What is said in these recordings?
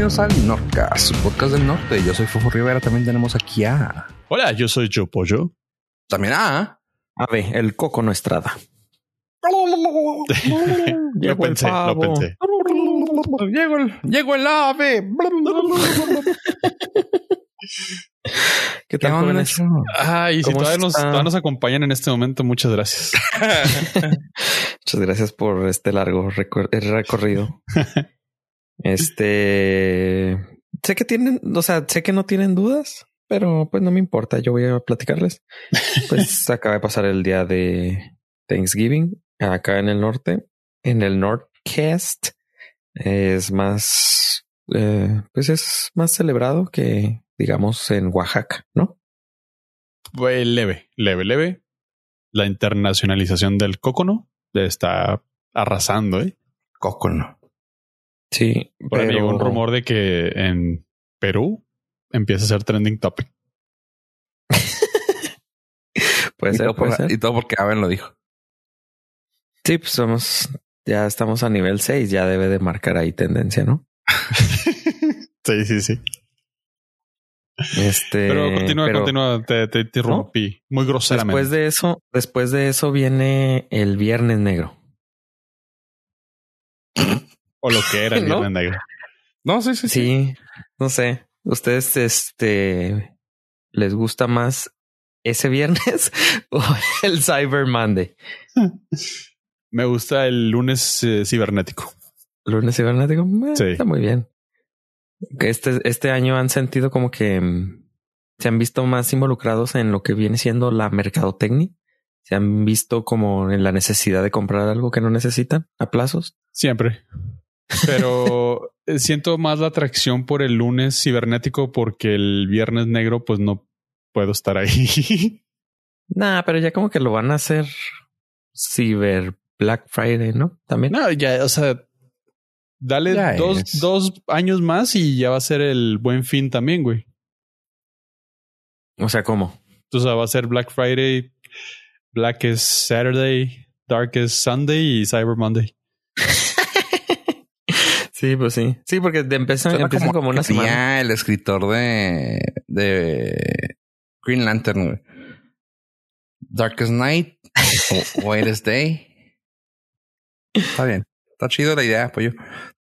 Bienvenidos al Nordcast, su podcast del norte. Yo soy Fofo Rivera. También tenemos aquí a. Hola, yo soy Joe Pollo. También a. A ver, el Coco no estrada. lo pensé, lo pensé. Llegó el, llegó el ave. ¿Qué tal, jóvenes? Ay, si todavía nos, todavía nos, acompañan en este momento, muchas gracias. muchas gracias por este largo recor recorrido. este sé que tienen, o sea, sé que no tienen dudas, pero pues no me importa. Yo voy a platicarles. Pues acaba de pasar el día de Thanksgiving acá en el norte, en el Nordcast. Es más, eh, pues es más celebrado que digamos, en Oaxaca, ¿no? Pues leve, leve, leve. La internacionalización del cócono está arrasando, ¿eh? Cócono. Sí, Por pero... llegó un rumor de que en Perú empieza a ser trending topic. puede ser, puede ser. Y todo porque Aben lo dijo. Sí, pues somos, ya estamos a nivel 6, ya debe de marcar ahí tendencia, ¿no? sí, sí, sí. Este, pero continúa, continúa, te, te, te rompí muy groseramente. Después de eso, después de eso viene el Viernes Negro. O lo que era el Viernes ¿No? Negro. No, sí, sí, sí. Sí, no sé. Ustedes, este, les gusta más ese viernes o el Cyber Monday. Me gusta el lunes eh, cibernético. Lunes cibernético, eh, Sí. está muy bien. Este, este año han sentido como que mm, se han visto más involucrados en lo que viene siendo la mercadotecnia. Se han visto como en la necesidad de comprar algo que no necesitan a plazos. Siempre. Pero eh, siento más la atracción por el lunes cibernético porque el viernes negro, pues no puedo estar ahí. Nah, pero ya como que lo van a hacer ciber Black Friday, ¿no? También. no, ya, o sea, dale Ya dos, es. dos años más y ya va a ser el buen fin también, güey. O sea, ¿cómo? O sea, va a ser Black Friday, Black is Saturday, Dark is Sunday y Cyber Monday. sí, pues sí. Sí, porque de empiezan, empiezan como, una que tenía semana. el escritor de, de Green Lantern, güey. Darkest Night o Whitest Day. Está bien. Está chido la idea, pollo.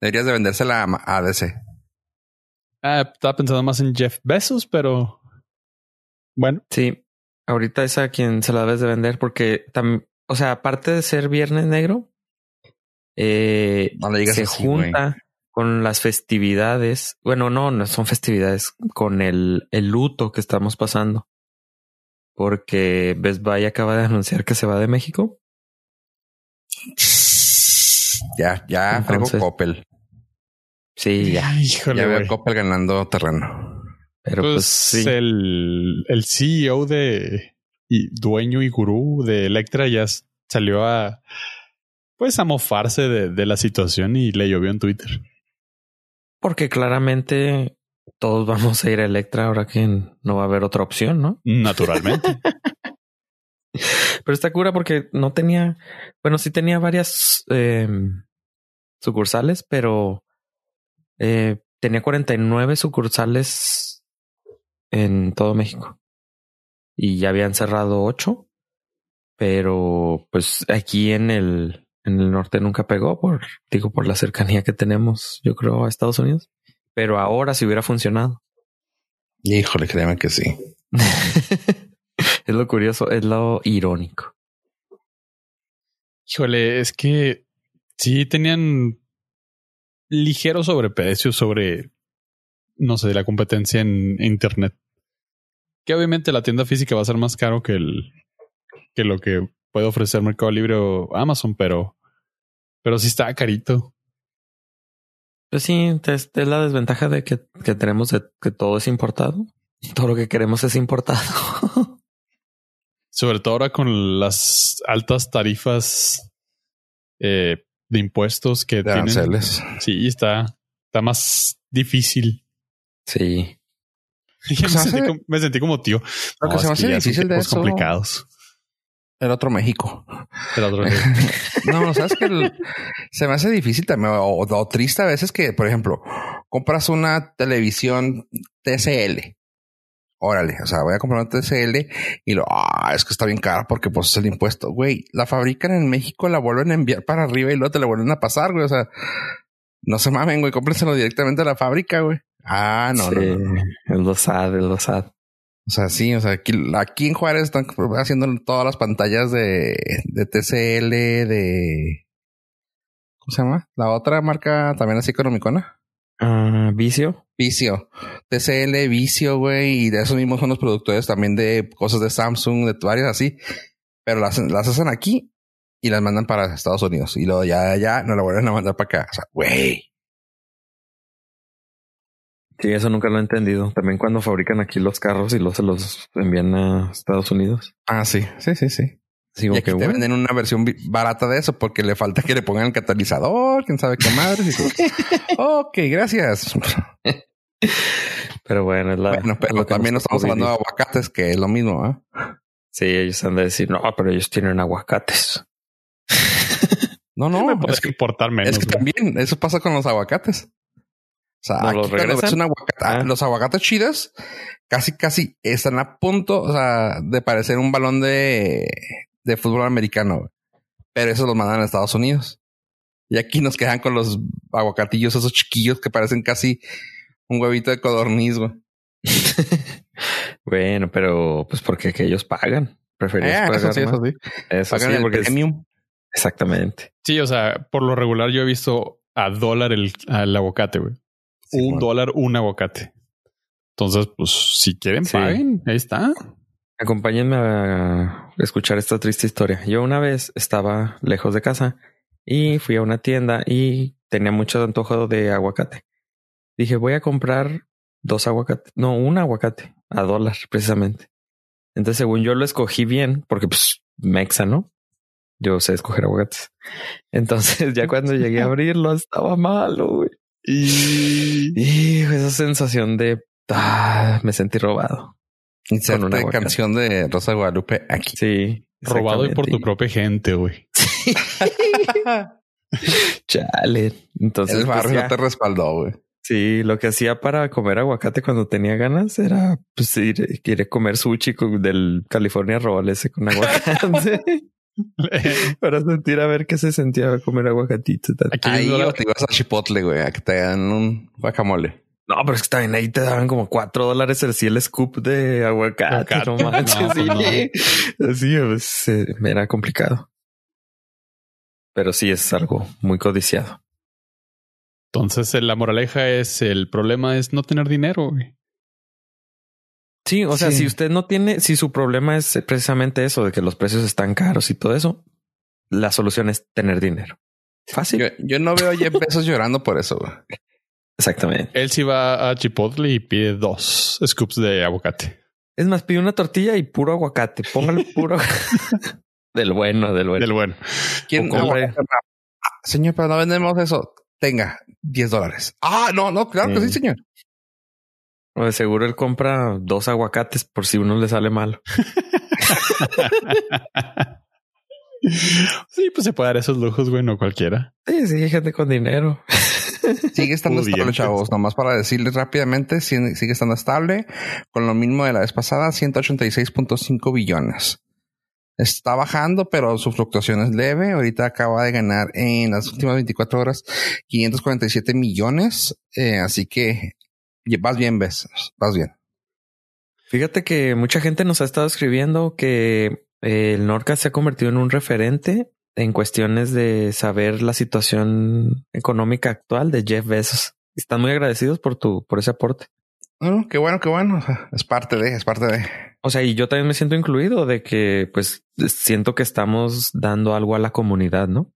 Deberías de vendérsela a a DC. Ah, estaba pensando más en Jeff Bezos, pero bueno, Sí, ahorita es a quien se la debes de vender porque también, o sea, aparte de ser Viernes Negro, eh, No le digas se así, junta con las festividades. Bueno, no, no son festividades, con el, el luto que estamos pasando. Porque Best Buy acaba de anunciar que se va de México. Ya, ya fregó Entonces- Coppel. Sí, ya. híjole, Ya veo a. Coppel ganando terreno. Pero Pues, pues, sí. el, el CEO de y dueño y gurú de Electra ya salió a pues a mofarse de, de la situación y le llovió en Twitter. Porque claramente todos vamos a ir a Electra ahora que no va a haber otra opción, ¿no? Naturalmente. Pero está cura porque no tenía, bueno, sí tenía varias eh, sucursales, pero eh, tenía 49 sucursales en todo México. Y ya habían cerrado ocho, pero pues aquí en el, en el norte nunca pegó por, digo, por la cercanía que tenemos, yo creo, a Estados Unidos. Pero ahora sí hubiera funcionado. Híjole, créeme que sí. es lo curioso, es lo irónico. Híjole, es que sí tenían ligero sobreprecio sobre, no sé, la competencia en internet. Que obviamente la tienda física va a ser más caro que el que lo que puede ofrecer Mercado Libre o Amazon, pero pero sí está carito. Pues sí, es, es la desventaja de que, que tenemos de que todo es importado. Todo lo que queremos es importado. Sobre todo ahora con las altas tarifas eh, de impuestos que De tienen. aranceles. Sí, está, está más difícil. sí. Ya me, se sentí como, me sentí como tío. Lo que No, se me es hace ya son difícil de eso- complicados. El otro México. El otro- No, no, sabes que el- se me hace difícil también o, o triste a veces que, por ejemplo, compras una televisión TCL. Órale, o sea, voy a comprar una TCL y lo, ah, es que está bien cara porque pues es el impuesto. Güey, la fabrican en México, la vuelven a enviar para arriba y luego te la vuelven a pasar, güey. O sea, no se mamen, güey, cómprenselo directamente a la fábrica, güey. Ah, no, no, no, Es lo sad, es lo. O sea, sí, o sea, aquí, aquí en Juárez están haciendo todas las pantallas de, de TCL, de... ¿Cómo se llama? La otra marca también así económica, Ah, Vicio. Vicio. TCL, Vicio, güey. Y de esos mismos son los productores también de cosas de Samsung, de varias así. Pero las, las hacen aquí y las mandan para Estados Unidos. Y luego ya, ya, no la vuelven a mandar para acá. O sea, güey. Sí, eso nunca lo he entendido. También cuando fabrican aquí los carros y los se los envían a Estados Unidos. Ah, sí, sí, sí, sí. Digo y aquí que te bueno. venden una versión barata de eso porque le falta que le pongan el catalizador, quién sabe qué madre. ok, gracias. Pero bueno, es la. Bueno, pero lo que también no nos estamos hablando de aguacates, que es lo mismo, ¿ah? Sí, ellos han de decir, no, pero ellos tienen aguacates. No, No, es que, importar menos. es que güey. también eso pasa con los aguacates. O sea, ¿No aquí los cuando ves regresan? un aguacate- ah, los aguacates chidos casi, casi están a punto, o sea, de parecer un balón de, de fútbol americano. güey. Pero esos los mandan a Estados Unidos. Y aquí nos quedan con los aguacatillos, esos chiquillos que parecen casi un huevito de codorniz, güey. bueno, pero pues porque que ellos pagan. Preferías Eh, pagar eso sí, más. eso sí. Eso Pagan sí, el porque es- premium. exactamente. Sí, o sea, por lo regular yo he visto a dólar el, al aguacate, güey. Sí, un bueno. dólar, un aguacate. Entonces, pues, si quieren, Sí. paguen. Ahí está. Acompáñenme a escuchar esta triste historia. Yo una vez estaba lejos de casa y fui a una tienda y tenía mucho antojo de aguacate. Dije, voy a comprar dos aguacates. No, un aguacate a dólar, precisamente. Entonces, según yo lo escogí bien, porque pues mexa, ¿no? Yo sé escoger aguacates. Entonces, ya cuando llegué a abrirlo, estaba malo, güey. Y Y esa sensación de ah, me sentí robado. Inserte aguacate. canción de Rosa Guadalupe aquí. Sí. robado y por tu propia gente, güey. Chale. Entonces, El pues, barrio ya. te respaldó, güey. sí, lo que hacía para comer aguacate cuando tenía ganas era pues ir, ir a comer sushi con- del California Roll ese con aguacate para sentir a ver qué se sentía comer aguacatito. Aquí Ahí la- te ibas a Chipotle, güey, a que te hagan un guacamole. No, pero es que también ahí te daban como cuatro dólares el el scoop de aguacate. Aguacate. No manches. No, pues sí. Así pues, eh, me era complicado. Pero sí es algo muy codiciado. Entonces, la moraleja es el problema es no tener dinero, güey. Sí, o sea, Sí. si usted no tiene, si su problema es precisamente eso de que los precios están caros y todo eso, la solución es tener dinero. Fácil. Yo, yo no veo a Jeff Bezos llorando por eso, güey. Exactamente. Él sí va a Chipotle y pide dos scoops de aguacate. Es más, pide una tortilla y puro aguacate. Póngale puro del bueno, del bueno. Del bueno. ¿Quién compre-? Ah, Señor, pero no vendemos eso. Tenga 10 dólares. Ah, no, no, claro que Sí. sí, señor. O de seguro él compra dos aguacates por si uno le sale malo. sí, pues se puede dar esos lujos, güey, no cualquiera. Sí, sí, gente con dinero. Sigue estando estable, chavos. Nomás para decirles rápidamente, sigue sigue estando estable con lo mismo de la vez pasada, 186.5 billones. Está bajando, pero su fluctuación es leve. Ahorita acaba de ganar en las últimas 24 horas 547 millones. Eh, así que vas bien, ves, vas bien. Fíjate que mucha gente nos ha estado escribiendo que eh, el Norca se ha convertido en un referente en cuestiones de saber la situación económica actual de Jeff Bezos. Están muy agradecidos por tu, por ese aporte. Oh, qué bueno, qué bueno. Es parte de, es parte de. O sea, y yo también me siento incluido de que pues siento que estamos dando algo a la comunidad, ¿no?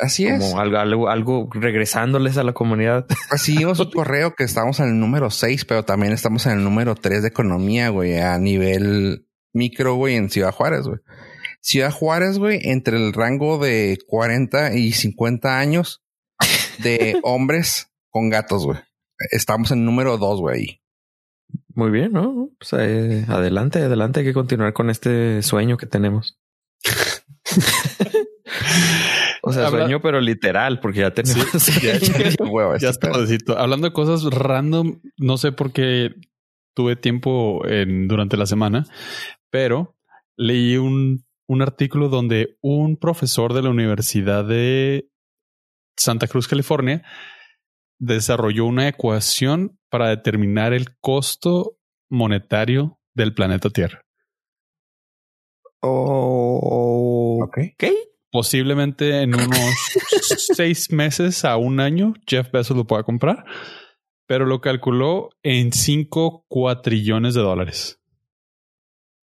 Así es. Como algo, algo, algo regresándoles a la comunidad. Recibimos un correo que estamos en el número 6, pero también estamos en el número 3 de economía, güey, a nivel micro, güey, en Ciudad Juárez, güey. Ciudad Juárez, güey, entre el rango de 40 y 50 años de hombres con gatos, güey. Estamos en el número 2, güey. ahí. Muy bien, ¿no? Pues eh, adelante, adelante. Hay que continuar con este sueño que tenemos. O sea, Habla- sueño, pero literal, porque ya tenemos. ya, ya- Huevo, ya está. Hablando de cosas random, no sé por qué tuve tiempo en, durante la semana, pero leí un, un artículo donde un profesor de la Universidad de Santa Cruz, California, desarrolló una ecuación para determinar el costo monetario del planeta Tierra. Oh, Ok. ok. Posiblemente en unos seis meses a un año, Jeff Bezos lo pueda comprar, pero lo calculó en cinco cuatrillones de dólares.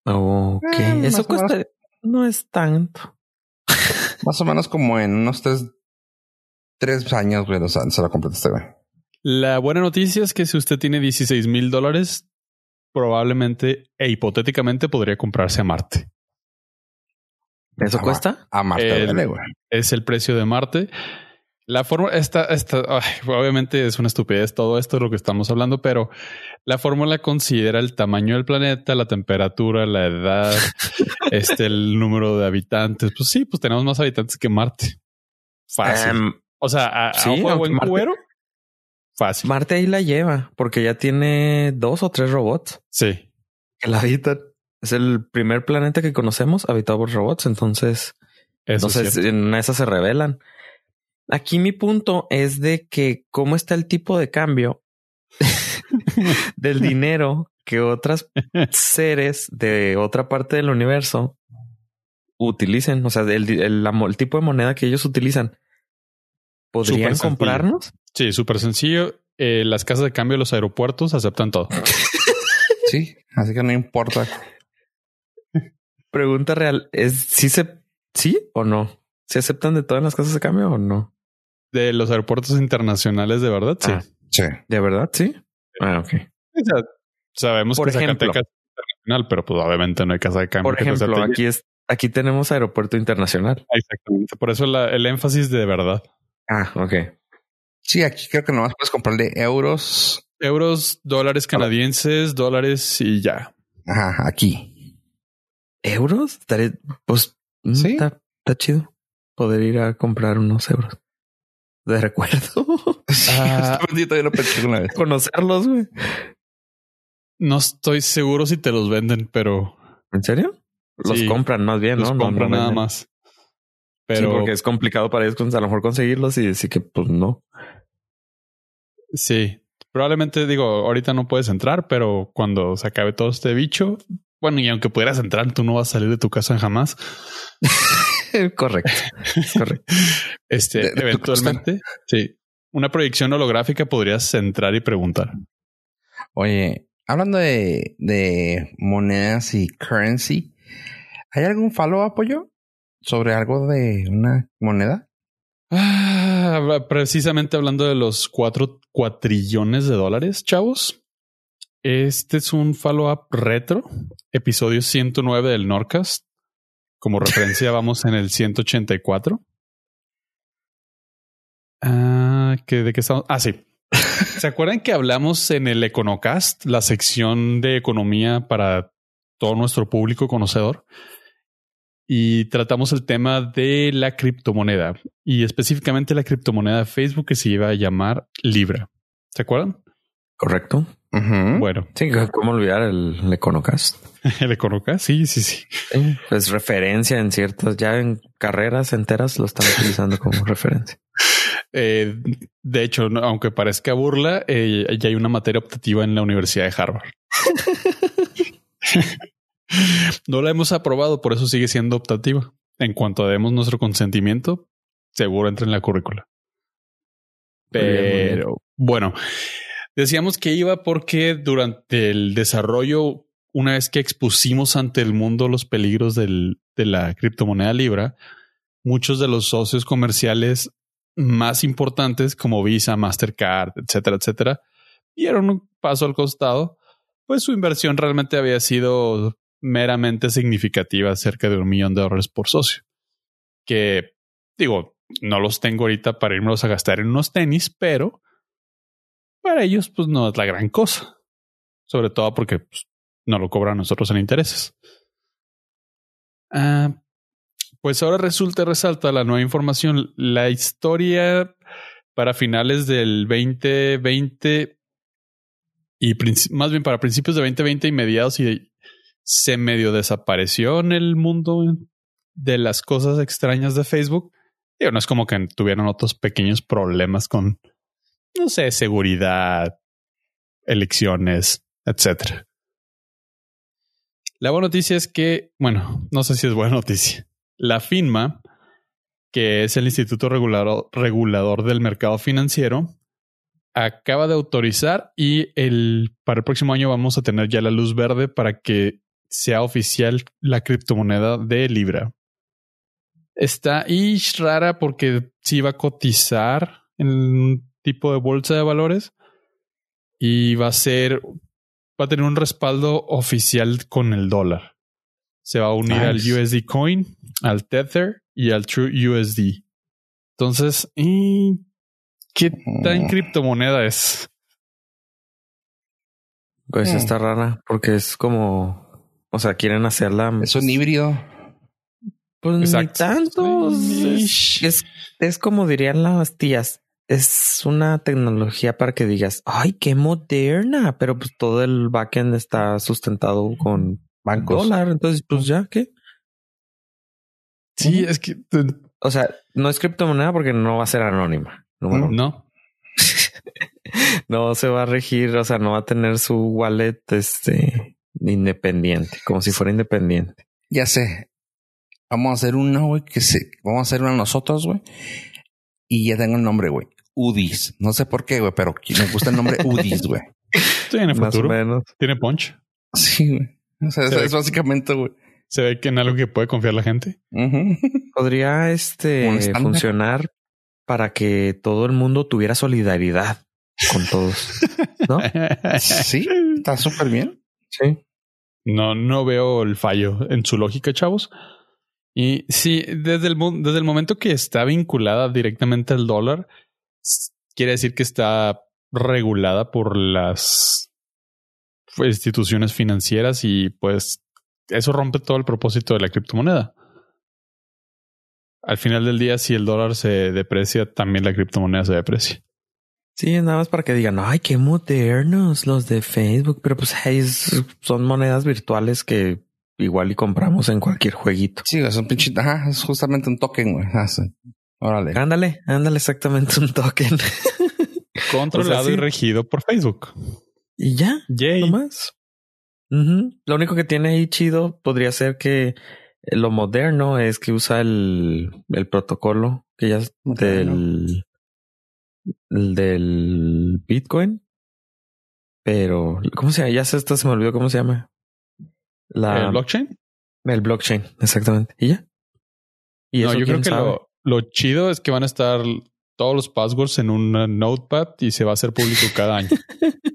Ok. Eh, más Eso menos. cuesta. No es tanto. Más o menos como en unos tres, tres años, güey, o sea, se lo completaste, güey. La buena noticia es que si usted tiene 16 mil dólares, probablemente e hipotéticamente podría comprarse a Marte. ¿Eso cuesta? A Marte, El- duele, güey. Es el precio de Marte. La fórmula, esta, esta, ay, obviamente es una estupidez todo esto de lo que estamos hablando, pero la fórmula considera el tamaño del planeta, la temperatura, la edad, este, el número de habitantes. Pues sí, pues tenemos más habitantes que Marte. Fácil. Em, o sea, a, sí, de aunque buen Marte- cubero, fácil. Marte ahí la lleva, porque ya tiene dos o tres robots sí. que la habitan. Es el primer planeta que conocemos habitado por robots, entonces, Eso es entonces en esa se revelan. Aquí mi punto es de que cómo está el tipo de cambio del dinero que otras seres de otra parte del universo utilicen, o sea, el, tipo de moneda que ellos utilizan. ¿Podrían sencillo. comprarnos? Sí, súper sencillo. Eh, las casas de cambio de los aeropuertos aceptan todo. Sí, así que no importa. Pregunta real, ¿es si se sí o no? ¿Se aceptan de todas las casas de cambio o no? De los aeropuertos internacionales, de verdad, sí. Ah. Sí. ¿De verdad? Sí. Ah, ok. O sea, sabemos Por que ejemplo. Zacatecas es internacional, pero pues obviamente no hay casa de cambio. Por ejemplo, aquí es aquí tenemos aeropuerto internacional. Exactamente. Por eso la- el énfasis de verdad. Ah, ok. Sí, aquí creo que nomás puedes comprarle euros. Euros, dólares canadienses, dólares y ya. Ajá, aquí. ¿Euros? Estaré, pues mm, Sí. está, está chido poder ir a comprar unos euros. De recuerdo. Ah. Yo todavía lo pensé una vez. Conocerlos, güey. No estoy seguro si te los venden, pero ¿En serio? Los Sí. compran más bien, los ¿no? No- compran no nada venden. más. Pero Pero porque es complicado para ellos a lo mejor conseguirlos y decir que pues no. sí, probablemente digo, ahorita no puedes entrar, pero cuando se acabe todo este bicho, bueno, y aunque pudieras entrar, tú no vas a salir de tu casa jamás. correcto. correcto. Este, De- de tu eventualmente, sí, una proyección holográfica podrías entrar y preguntar. Oye, hablando de, de monedas y currency, ¿hay algún follow apoyo sobre algo de una moneda? Ah, precisamente hablando de los cuatro cuatrillones de dólares, chavos. Este es un follow-up retro, episodio 109 del Norcast. Como referencia, vamos en el 184. Ah, ¿que ¿de qué estamos? Ah, sí. ¿Se acuerdan que hablamos en el Econocast, la sección de economía para todo nuestro público conocedor? Y tratamos el tema de la criptomoneda y específicamente la criptomoneda de Facebook que se iba a llamar Libra. ¿Se acuerdan? Correcto. Bueno, Sí, ¿cómo olvidar el, el Econocast? el Econocast, sí, sí, sí. Sí, pues referencia en ciertas, ya en carreras enteras lo están utilizando como referencia. Eh, de hecho, no- aunque parezca burla, eh, ya hay una materia optativa en la Universidad de Harvard. no la hemos aprobado, por eso sigue siendo optativa. En cuanto demos nuestro consentimiento, seguro entra en la currícula. Muy bien, muy bien. Pero bueno, decíamos que iba porque durante el desarrollo, una vez que expusimos ante el mundo los peligros del- de la criptomoneda Libra, muchos de los socios comerciales más importantes como Visa, Mastercard, etcétera, etcétera, dieron un paso al costado, pues su inversión realmente había sido meramente significativa, cerca de un millón de dólares por socio. Que digo, no los tengo ahorita para irmelos a gastar en unos tenis, pero para ellos, pues no es la gran cosa. Sobre todo porque pues, no lo cobran nosotros en intereses. Ah, Pues ahora resulta, resalta la nueva información. La historia para finales del 2020 y más bien para principios de 2020 y mediados y se medio desapareció en el mundo de las cosas extrañas de Facebook. Digo, no es como que tuvieron otros pequeños problemas con, no sé, seguridad, elecciones, etcétera. La buena noticia es que, bueno, no sé si es buena noticia. La FINMA, que es el Instituto Regulador, Regulador del Mercado Financiero, acaba de autorizar y el, para el próximo año vamos a tener ya la luz verde para que sea oficial la criptomoneda de Libra. Está y rara porque sí va a cotizar en tipo de bolsa de valores y va a ser, va a tener un respaldo oficial con el dólar. Se va a unir al USD Coin, al Tether y al True USD. Entonces, ¿y qué tan mm. criptomoneda es? Pues mm. está rara porque es como, o sea, quieren hacerla. Es un híbrido. Pues ni tanto. Es, es, como dirían las tías. Es una tecnología para que digas, ay, qué moderna, pero pues todo el backend está sustentado con bancos. Dólar. Entonces, pues ya, ¿qué? Sí, es que. O sea, no es criptomoneda porque no va a ser anónima. No. no se va a regir, o sea, no va a tener su wallet este independiente, como si fuera independiente. Ya sé. Vamos a hacer una, güey, que se, vamos a hacer una nosotros, güey. Y ya tengo el nombre, güey. Udis. No sé por qué, güey, pero me gusta el nombre Udis, güey. Tiene futuro. menos. Tiene punch. Sí, güey. O sea, es básicamente, güey. Se ve que en algo que puede confiar la gente. Podría este funcionar para que todo el mundo tuviera solidaridad con todos. ¿No? sí, está súper bien. Sí. No, no veo el fallo en su lógica, chavos. Y sí, desde el, desde el momento que está vinculada directamente al dólar, quiere decir que está regulada por las instituciones financieras y pues eso rompe todo el propósito de la criptomoneda. Al final del día, si el dólar se deprecia, también la criptomoneda se deprecia. Sí, nada más para que digan, ay, qué modernos los de Facebook, pero pues son monedas virtuales que igual y compramos en cualquier jueguito. Sí, es un pinche, ajá, es justamente un token, güey. Órale. Ándale, ándale exactamente un token. Controlado y regido por Facebook. Y ya, Yay. no más. Lo único que tiene ahí chido podría ser que lo moderno es que usa el, el protocolo que ya es del, del Bitcoin. Pero, ¿cómo se llama? Ya se, se me olvidó cómo se llama. La, ¿El blockchain? El blockchain, exactamente. ¿Y ya? ¿Y no, yo creo que lo, lo, chido es que van a estar todos los passwords en un notepad y se va a hacer público cada año.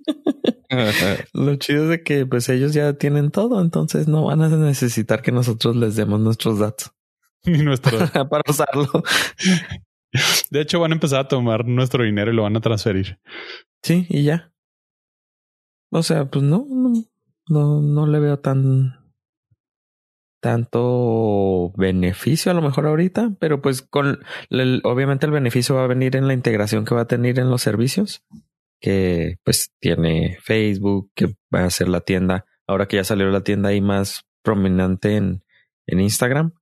lo chido es de que pues ellos ya tienen todo, entonces no van a necesitar que nosotros les demos nuestros datos. para usarlo. De hecho, van a empezar a tomar nuestro dinero y lo van a transferir. Sí, y ya. O sea, pues no, no, no, no le veo tan tanto beneficio a lo mejor ahorita, pero pues con obviamente el beneficio va a venir en la integración que va a tener en los servicios, que pues tiene Facebook, que va a ser la tienda, ahora que ya salió la tienda ahí más prominente en, en Instagram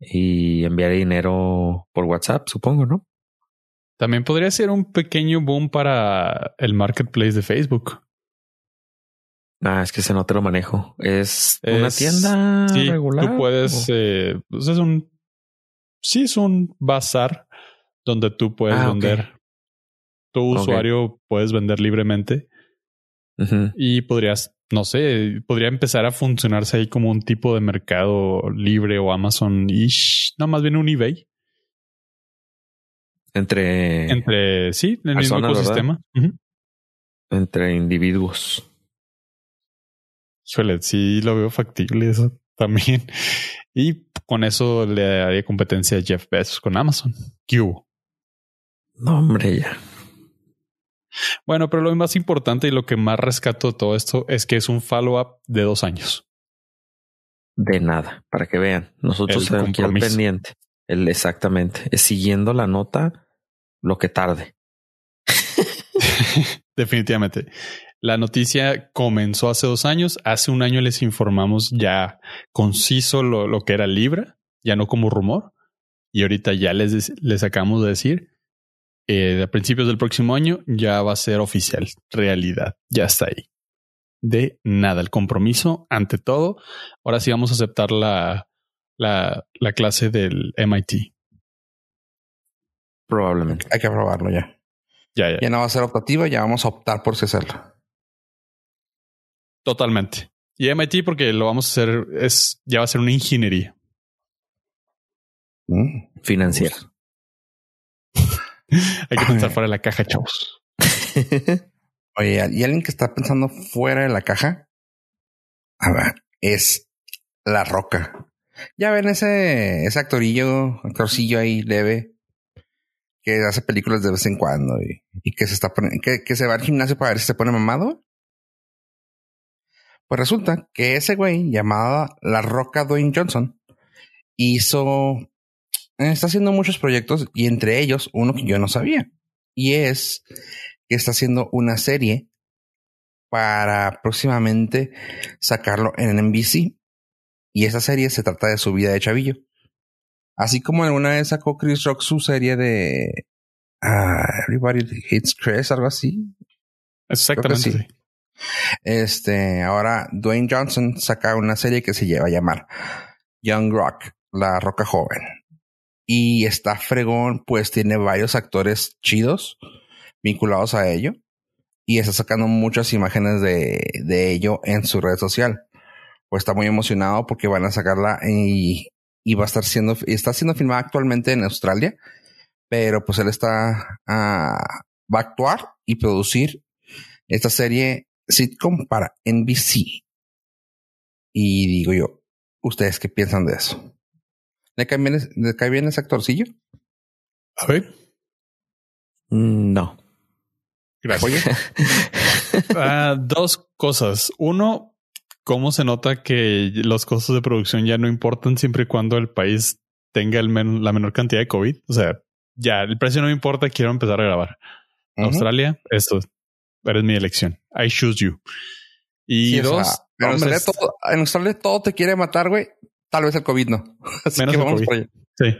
y enviar dinero por WhatsApp, supongo, ¿no? También podría ser un pequeño boom para el marketplace de Facebook. Ah, es que ese no te lo manejo. Es, una tienda sí, regular. Tú puedes, eh, pues es un, sí, es un bazar donde tú puedes ah, vender. Tu usuario puedes vender libremente y podrías, no sé, podría empezar a funcionarse ahí como un tipo de mercado libre o Amazon-ish, no, más bien un eBay. Entre. Entre, sí, en el mismo ecosistema. Entre individuos. Híjole, sí lo veo factible eso también. Y con eso le haría competencia a Jeff Bezos con Amazon. ¿Qué hubo? No, hombre, ya. Bueno, pero lo más importante y lo que más rescato de todo esto es que es un follow-up de dos años. De nada, para que vean. Nosotros al compromiso. pendiente. El, exactamente. Es siguiendo la nota lo que tarde. Definitivamente. La noticia comenzó hace dos años. Hace un año les informamos ya conciso lo, lo que era Libra, ya no como rumor. Y ahorita ya les, les acabamos de decir, eh, a principios del próximo año ya va a ser oficial, realidad, ya está ahí. De nada, el compromiso ante todo. Ahora sí vamos a aceptar la, la, la clase del MIT. Probablemente. Hay que probarlo ya. Ya, ya, Ya no va a ser optativa, ya vamos a optar por si hacerlo. totalmente. Y MIT porque lo vamos a hacer, es, ya va a ser una ingeniería. Mm. Financiera. Hay que pensar fuera de la caja, chavos. Oye, y alguien que está pensando fuera de la caja, a ver, es La Roca. Ya ven ese, ese actorillo, actorcillo ahí leve, que hace películas de vez en cuando y, que se está que, va al gimnasio para ver si se pone mamado. Pues resulta que ese güey llamado La Roca Dwayne Johnson hizo, está haciendo muchos proyectos y entre ellos uno que yo no sabía y es que está haciendo una serie para próximamente sacarlo en NBC. Y esa serie se trata de su vida de chavillo. Así como alguna vez sacó Chris Rock su serie de ah, Everybody Hates Chris, algo así. Exactamente. Este, ahora Dwayne Johnson saca una serie que se lleva a llamar Young Rock, la roca joven. Y está fregón, pues tiene varios actores chidos vinculados a ello. Y está sacando muchas imágenes de, de ello en su red social. Pues está muy emocionado porque van a sacarla y, y va a estar siendo, está siendo filmada actualmente en Australia. Pero pues él está, ah, va a actuar y producir esta serie sitcom para NBC. Y digo yo, ¿ustedes qué piensan de eso? ¿Le cae bien, le cae bien ese actorcillo? A ver. Mm, No. Gracias. Oye, Ah, dos cosas. Uno, cómo se nota que los costos de producción ya no importan siempre y cuando el país tenga el men- la menor cantidad de COVID. O sea, ya el precio no me importa, quiero empezar a grabar. ujú. Australia, esto, eres mi elección. I choose you. Y Sí, o dos, sea, en, Australia todo, en Australia todo te quiere matar, güey. Tal vez el COVID no. Así Menos que el vamos COVID. por allá. Sí.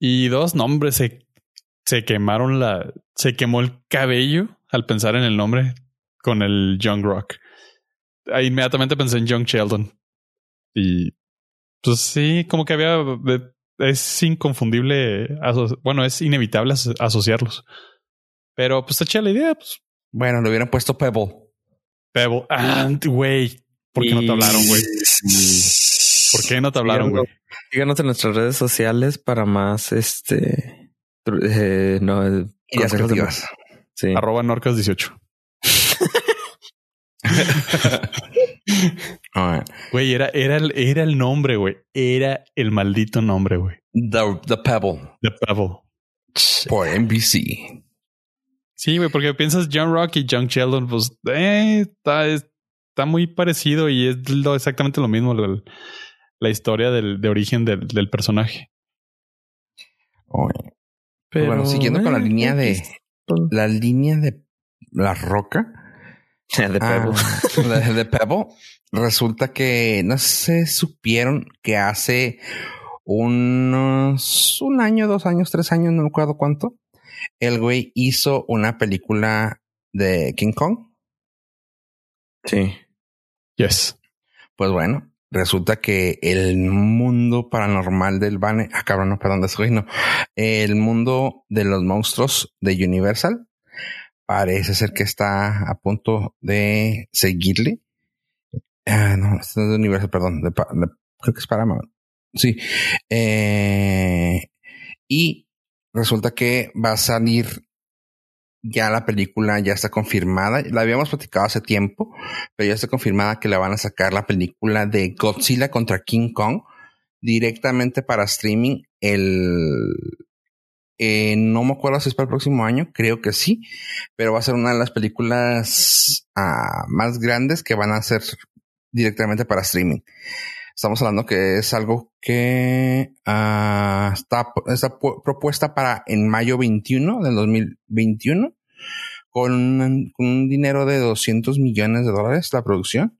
Y dos nombres se, se quemaron la, se quemó el cabello al pensar en el nombre con el Young Rock. Ahí inmediatamente pensé en Young Sheldon. Y pues sí, como que había, es inconfundible, bueno, es inevitable aso- asociarlos. Pero pues está chida la idea, pues Bueno, le hubieran puesto Pebble. Pebble. Ah, güey. ¿Por qué no te hablaron, güey? ¿Por qué no te hablaron, güey? Síganos en nuestras redes sociales para más este eh, no, consejos de- creativas. Sí. Arroba Norcas 18. Güey, era, era, el, era el nombre, güey. Era el maldito nombre, güey. The, the Pebble The Pebble. por NBC. Sí, güey, porque piensas John Rock y John Sheldon, pues eh, está, está muy parecido y es lo, exactamente lo mismo, la, la historia del, de origen del, del personaje. Pues bueno, siguiendo con la eh, línea de X, pues, la línea de la roca. de Ah, Pebble. de, de Pebble. Resulta que no sé, supieron que hace unos un año, dos años, tres años, no me acuerdo cuánto. El güey hizo una película de King Kong. Sí. Yes. Pues bueno, resulta que el mundo paranormal del Bane, ah, cabrón, no, perdón, de no. El mundo de los monstruos de Universal parece ser que está a punto de seguirle. Ah, no, es de Universal, perdón, creo que es Paramount. Sí. Eh, y resulta que va a salir ya la película, ya está confirmada. La habíamos platicado hace tiempo, pero ya está confirmada que la van a sacar la película de Godzilla contra King Kong directamente para streaming el eh, no me acuerdo si es para el próximo año, creo que sí, pero va a ser una de las películas ah, más grandes que van a ser directamente para streaming. Estamos hablando que es algo que ah, está, está pu- propuesta para en mayo 21 del 2021 con un, con un dinero de 200 millones de dólares la producción.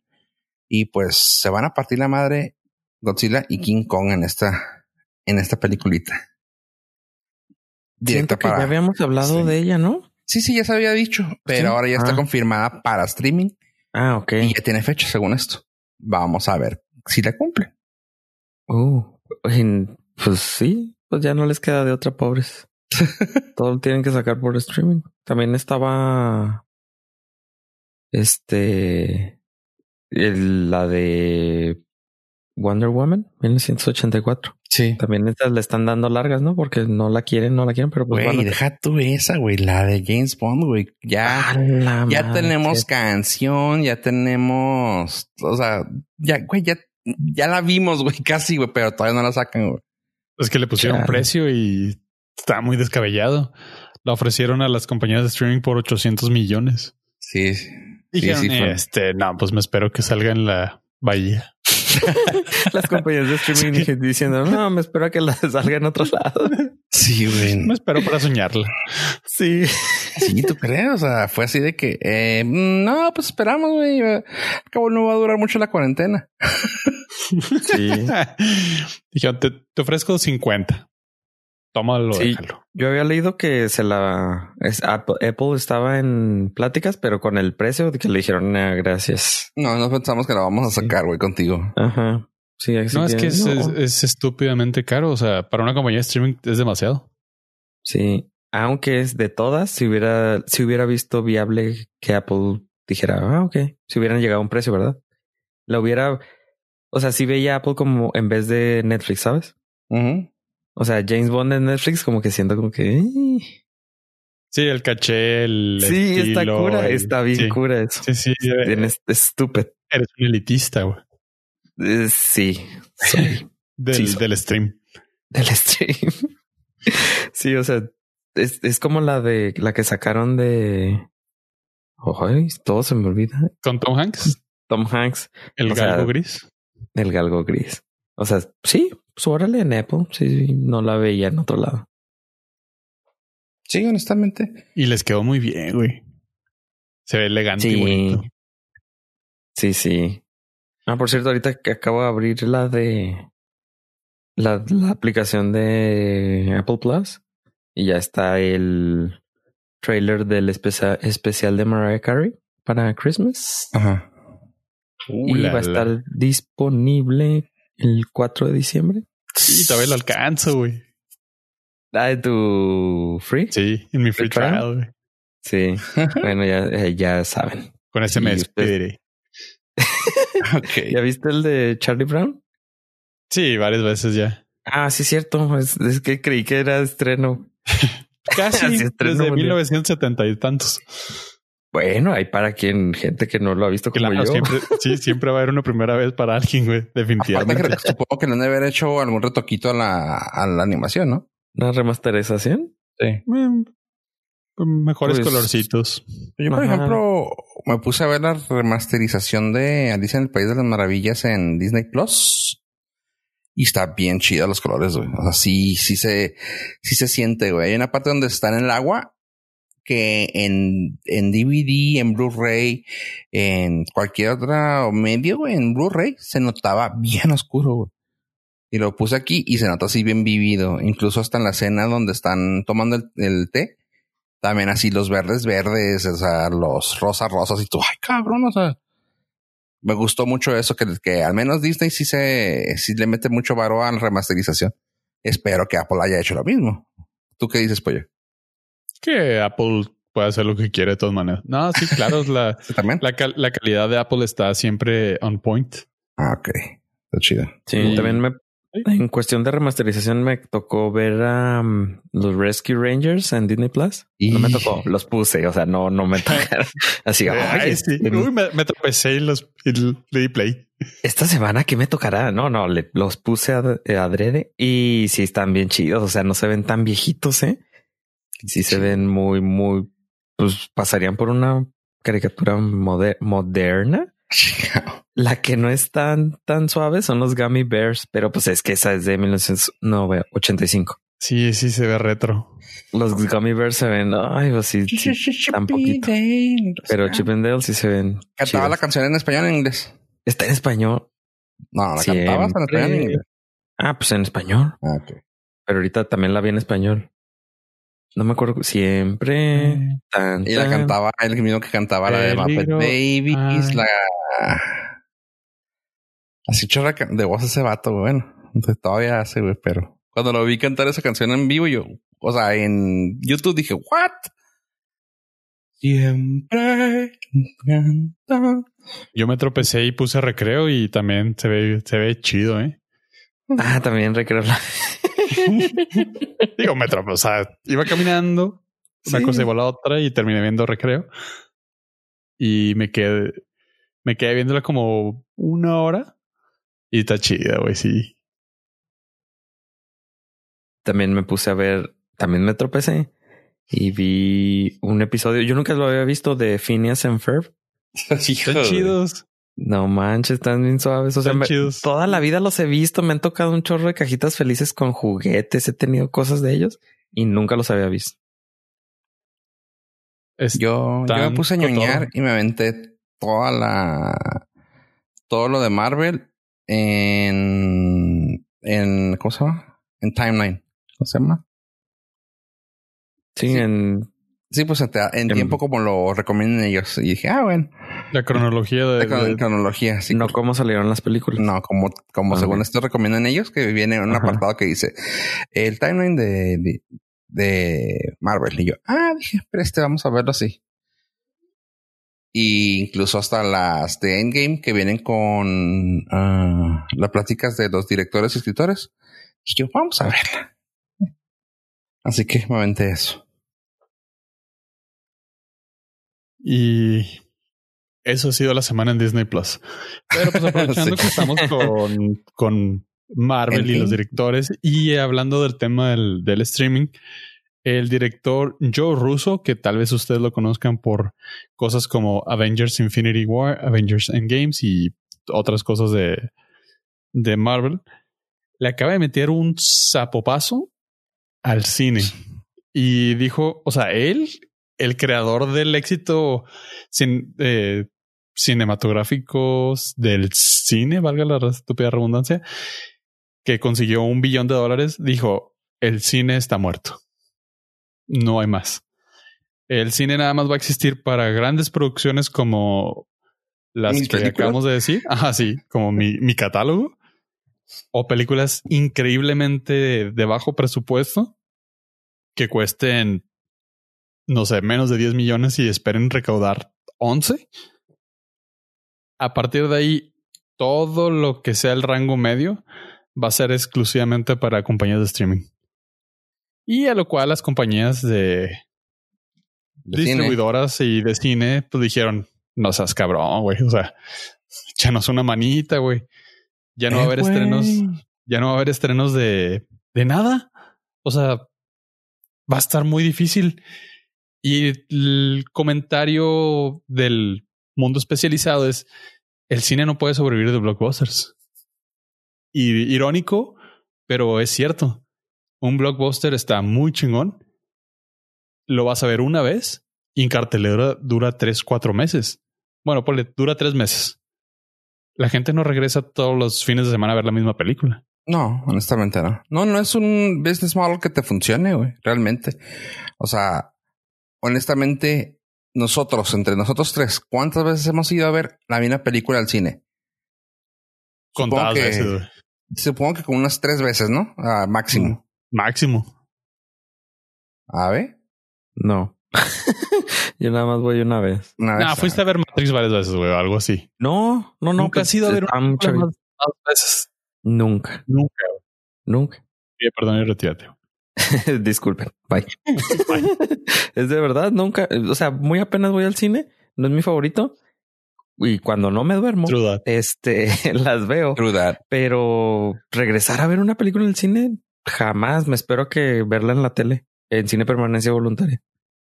Y pues se van a partir la madre Godzilla y King Kong en esta, en esta peliculita. Directa Siento que para- ya habíamos hablado de ella, ¿no? Sí, sí, ya se había dicho, pero ¿Sí? ahora ya está Ah. confirmada para streaming Ah, ok. y ya tiene fecha según esto. Vamos a ver si la cumple. Uh, pues sí, pues ya no les queda de otra, pobres. Todo lo tienen que sacar por streaming. También estaba este el- la de Wonder Woman 1984. Sí. También estas le están dando largas, ¿no? Porque no la quieren, no la quieren, pero pues Güey, deja tú esa, güey, la de James Bond, güey. Ya, ¡A la ya madre! tenemos canción, ya tenemos, o sea, ya, güey, ya, ya la vimos, güey, casi, güey, pero todavía no la sacan, güey. Es que le pusieron precio y está muy descabellado. La ofrecieron a las compañías de streaming por 800 millones. Sí, sí. Dijeron, sí, este, no, pues me espero que salga en la bahía. Las compañías de streaming dije- diciendo, no, me espero a que la salga en otro lado. Sí, güey. Me espero para soñarla. Sí. Sí, tú crees, o sea, fue así de que, eh, no, pues esperamos, güey. Al cabo no va a durar mucho la cuarentena. Sí. Dijeron, te, te ofrezco 50. Tómalo, Sí. déjalo. Yo había leído que se la es Apple, Apple estaba en pláticas, pero con el precio de que le dijeron "Nah, gracias. No, no pensamos que la vamos a sacar, güey, contigo. Ajá. Sí, No, es que es, no. es- es estúpidamente caro. O sea, para una compañía de streaming es demasiado. Sí. Aunque es de todas, si hubiera, si hubiera visto viable que Apple dijera, ah, ok, si hubieran llegado a un precio, ¿verdad? La hubiera, o sea, si veía Apple como en vez de Netflix, ¿sabes? Ujú. O sea, James Bond en Netflix, como que siento como que. "Eh". Sí, el caché, el Sí, está estilo, cura, el- está bien sí. cura eso. Sí, sí, Tienes estúpido. eres un elitista, güey. Eh, Sí, soy Del, Sí, soy. del stream. del stream. sí, o sea, es, es como la de la que sacaron de. Ay, todo se me olvida. Con Tom Hanks, Tom Hanks, el O sea, galgo gris. el galgo gris. O sea, sí, pues órale en Apple. Sí, sí, no la veía en otro lado. Sí, honestamente. Y les quedó muy bien, güey. Se ve elegante y Sí. bonito. Sí, sí. Ah, por cierto, ahorita que acabo de abrir la de la, la aplicación de Apple Plus y ya está el trailer del especia- especial de Mariah Carey para Christmas. Ajá. Uh, y la, va a la. estar disponible el 4 de diciembre. Sí, todavía lo alcanzo, güey. Ah, de tu free. Sí, en mi free trial, güey. Sí. bueno, ya, eh, ya saben. Con ese me despediré. ok. ¿Ya viste el de Charlie Brown? Sí, varias veces ya. Ah, sí, es cierto. Es, es que creí que era estreno. Casi estreno desde mundial. 1970 y tantos. Bueno, hay para quien, gente que no lo ha visto como Claro, yo. siempre, sí, siempre va a haber una primera vez para alguien, güey. Aparte Definitivamente. que supongo que le han de haber hecho algún retoquito a la, a la animación, ¿no? Una remasterización. Sí. Mm, mejores Pues- colorcitos. Yo, por Ajá. ejemplo, me puse a ver la remasterización de Alicia en el País de las Maravillas en Disney Plus. Y está bien chida los colores, güey. O sea, sí, sí se, sí se siente, güey. Hay una parte donde está en el agua que en, en DVD, en Blu-ray, en cualquier otro medio, güey, en Blu-ray se notaba bien oscuro. Y lo puse aquí y se nota así bien vivido. Incluso hasta en la escena donde están tomando el, el té, también así los verdes verdes, o sea, los rosas rosas y tú, ay cabrón, o sea, me gustó mucho eso que, que al menos Disney sí se, sí le mete mucho varo a la remasterización. Espero que Apple haya hecho lo mismo. ¿Tú qué dices, pollo? Que Apple puede hacer lo que quiere de todas maneras. No, sí, claro, la, la, cal- la calidad de Apple está siempre on point. Ah, ok. Está chido. Sí, Y- también me. En cuestión de remasterización, me tocó ver a um, los Rescue Rangers en Disney Plus. No me Y- tocó, los puse, o sea, no, no me tocaron. Así, Ay, "Ay, sí. Uy, me, me tropecé y los y le di play. esta semana qué me tocará. No, no, le, los puse ad- eh, adrede y sí están bien chidos. O sea, no se ven tan viejitos, eh. Sí se ven muy, muy, pues pasarían por una caricatura moder- moderna. La que no es tan, tan suave son los Gummy Bears, pero pues es que esa es de 1985. Sí, sí se ve retro. Los Gummy Bears se ven, ay, pues sí, sí tan poquito. Pero Chip and Dale sí se ven. Cantaba chidos. la canción en español o en inglés. Está en español. No, la cantabas en español en Siempre. inglés. Ah, pues en español. Ah, ok. Pero ahorita también la vi en español. No me acuerdo. Siempre. Tan, Y la tan. cantaba el mismo que cantaba la de Muppet. Babies, la. Así chorra de voz ese vato, güey. bueno. Entonces todavía hace, güey, pero cuando lo vi cantar esa canción en vivo, yo, o sea, en YouTube dije, ¿what? Siempre canta. Yo me tropecé y puse recreo y también se ve, se ve chido, ¿eh? Ah, también recreo la. Digo, me tropecé, o sea, iba caminando, una Sí. cosa igual a la otra y terminé viendo recreo. Y me quedé, me quedé viéndola como una hora y está chida, güey, sí. También me puse a ver. También me tropecé y vi un episodio. Yo nunca lo había visto de Phineas and Ferb. Están chidos. No manches, están bien suaves. O sea, me- toda la vida los he visto. Me han tocado un chorro de cajitas felices con juguetes. He tenido cosas de ellos y nunca los había visto. Es- Yo, yo me puse a ñoñar y me aventé toda la. Todo lo de Marvel en. en ¿Cómo se llama? En timeline. ¿Cómo se llama? Sí, Sí. en Sí, pues en, en En- tiempo como lo recomiendan ellos. Y dije, ah, bueno, la cronología de, la cron- de- cronología. Sí, no cómo salieron las películas. no, como, como Ah, según esto recomiendan ellos, que viene un Ajá. apartado que dice el timeline de, de, de Marvel. Y yo, ah, dije, pero este vamos a verlo así. Y incluso hasta las de Endgame que vienen con ah, las pláticas de los directores y escritores. Y yo, vamos a verla. Así que me aventé eso. Y eso ha sido la semana en Disney Plus. Pero pues aprovechando Sí. que estamos con, con Marvel y los directores y hablando del tema del, del streaming, el director Joe Russo, que tal vez ustedes lo conozcan por cosas como Avengers Infinity War, Avengers Endgames y otras cosas de, de Marvel, le acaba de meter un zapopazo al cine. Y dijo, o sea, él, el creador del éxito cin- eh, cinematográfico del cine, valga la estúpida redundancia, que consiguió un billón de dólares, dijo, el cine está muerto. No hay más. El cine nada más va a existir para grandes producciones como las ¿Mis que acabamos de decir. Ajá, sí, como mi, mi catálogo. O películas increíblemente de bajo presupuesto que cuesten, no sé, menos de 10 millones y esperen recaudar 11. A partir de ahí, todo lo que sea el rango medio va a ser exclusivamente para compañías de streaming. Y a lo cual las compañías de, De cine. distribuidoras y de cine pues dijeron, no seas cabrón, güey. O sea, échanos una manita, güey. Ya no va a Eh, haber estrenos, ya no va a haber estrenos de, de nada. O sea, va a estar muy difícil. Y el comentario del mundo especializado es el cine no puede sobrevivir de blockbusters. Y irónico, pero es cierto. Un blockbuster está muy chingón. Lo vas a ver una vez y en cartelera dura tres, cuatro meses. Bueno, ponle, dura tres meses. La gente no regresa todos los fines de semana a ver la misma película. No, honestamente no. No, no es un business model que te funcione, güey. Realmente. O sea, honestamente, nosotros, entre nosotros tres, ¿cuántas veces hemos ido a ver la misma película al cine? Supongo Contadas que- veces, güey. Supongo que con unas tres veces, ¿no? Ah, máximo. Máximo. A ver. No. Yo nada más voy una vez. Una vez, Ah, fuiste a ver Matrix varias veces, güey, o algo así. No, no, no. Nunca has ido a ver una más, más veces. Nunca, Nunca. nunca. Pide perdón y retírate. Disculpen. Bye. es de verdad, nunca. O sea, muy apenas voy al cine. No es mi favorito. Y cuando no me duermo, este, las veo. Pero regresar a ver una película en el cine, jamás. Me espero que verla en la tele. En cine permanencia voluntaria.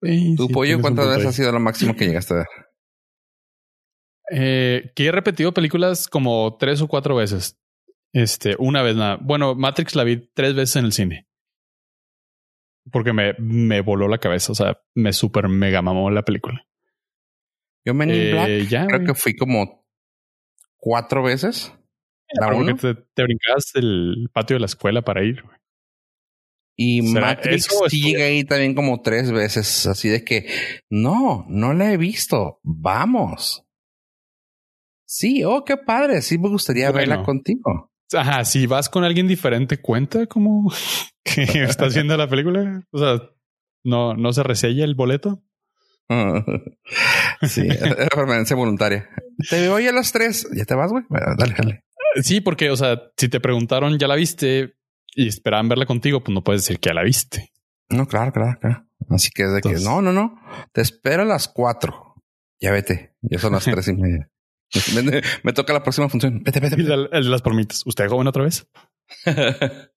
Sí, ¿Tu sí, pollo cuántas veces ha sido lo máximo que llegaste a ver? Eh, que he repetido películas como tres o cuatro veces. Este, una vez nada. Bueno, Matrix la vi tres veces en el cine. Porque me, me voló la cabeza. O sea, me super mega mamó la película. Yo Men in Eh, Black ya, creo que fui como cuatro veces. La uno. te, te brincabas del patio de la escuela para ir. güey. Y ¿Será Matrix sí llegué ahí también como tres veces. Así de que no, no la he visto. Vamos. Sí, oh, qué padre. Sí, me gustaría Bueno. verla contigo. Ajá, si vas con alguien diferente, cuenta como que estás viendo la película. O sea, no, no se resella el boleto. sí, era permanencia voluntaria. Te veo hoy a las tres. Ya te vas, güey. Bueno, dale, dale. Sí, porque, o sea, si te preguntaron, ya la viste y esperaban verla contigo, pues no puedes decir que ya la viste. No, claro, claro, claro. Así que es de Entonces- que no, no, no. Te espero a las cuatro. Ya vete. Ya son las tres y media. Me, me toca la próxima función. Vete, vete, Y vete. el, el de las palmitas. ¿Usted joven otra vez?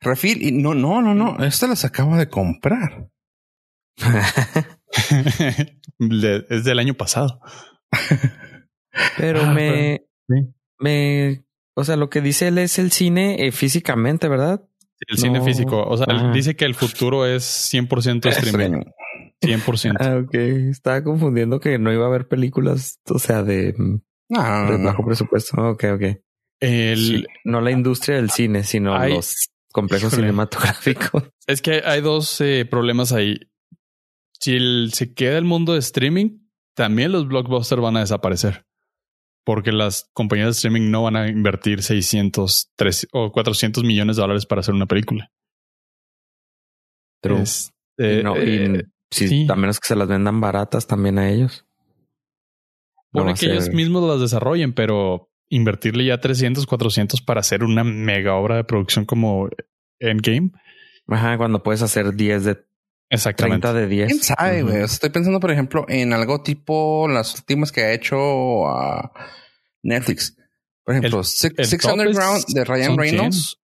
Refil. Y no, no, no, no. Esta las acabo de comprar. Es del año pasado. Pero Ah, me, sí. me, o sea, lo que dice él es el cine eh, físicamente, ¿verdad? El cine físico. O sea, él dice que el futuro es 100% streaming. 100%. Ah, ok. Estaba confundiendo que no iba a haber películas, o sea, de, No, bajo presupuesto. Ok, ok. El, Sí, No la industria del cine, sino Hay- los complejos Híjole. cinematográficos. Es que hay dos eh, problemas ahí. Si el- se queda el mundo de streaming, también los blockbusters van a desaparecer. Porque las compañías de streaming no van a invertir 600 300 o 400 millones de dólares para hacer una película. True. Es- Y eh, no, y eh, si, sí. a menos que se las vendan baratas también a ellos. No pone a que ellos mismos las desarrollen, pero invertirle ya 300, 400 para hacer una mega obra de producción como Endgame. Ajá, cuando puedes hacer 10 de Exactamente. 30 de 10. ¿Quién sabe, güey? Estoy pensando, por ejemplo, en algo tipo las últimas que ha hecho ah, Netflix. Por ejemplo, El- Six, el Six top Underground es- de Ryan Reynolds.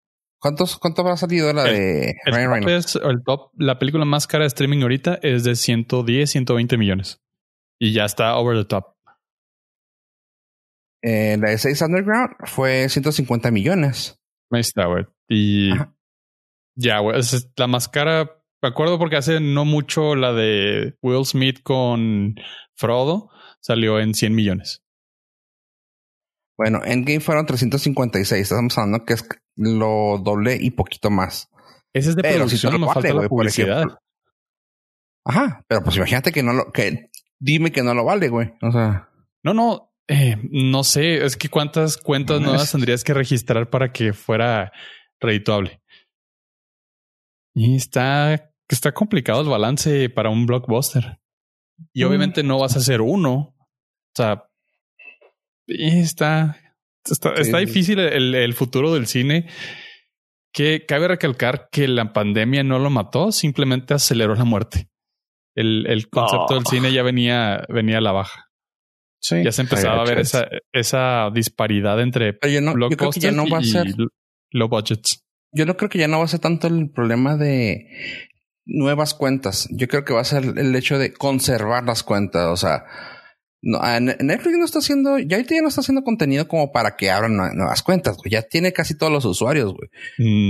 ¿Cuántos, ¿Cuánto habrá salido la El- de El Ryan top Reynolds? es el top, la película más cara de streaming ahorita es de 110, 120 millones. Y ya está over the top. Eh, la de Six Underground fue 150 millones. Ahí está, güey. Y Ajá. ya, güey. Es la más cara. Me acuerdo porque hace no mucho la de Will Smith con Frodo salió en 100 millones. Bueno, Endgame fueron 356. Estamos hablando que es lo doble y poquito más. Ese es de Pero si producción, te lo vale, por ejemplo. Ajá, pero pues imagínate que no lo, que dime que no lo vale, güey. O sea, No, no, eh, no sé. Es que cuántas cuentas No, nuevas es- tendrías que registrar para que fuera redituable. Y está, está complicado el balance para un blockbuster. Y Mm. obviamente no vas a hacer uno. O sea, y está, está, Sí, está sí. difícil el, el futuro del cine. Que cabe recalcar que la pandemia no lo mató, simplemente aceleró la muerte. El, el concepto Oh. del cine ya venía, venía a la baja. sí. Ya se empezaba a ver esa, esa disparidad entre yo, no, yo creo que ya blockbusters no va a y ser. low budgets. Yo no creo que ya no va a ser tanto el problema de nuevas cuentas. Yo creo que va a ser el hecho de conservar las cuentas. O sea, no, a Ne- Netflix no está haciendo, ya ahorita ya no está haciendo contenido como para que abran nue- nuevas cuentas. güey. Ya tiene casi todos los usuarios, güey.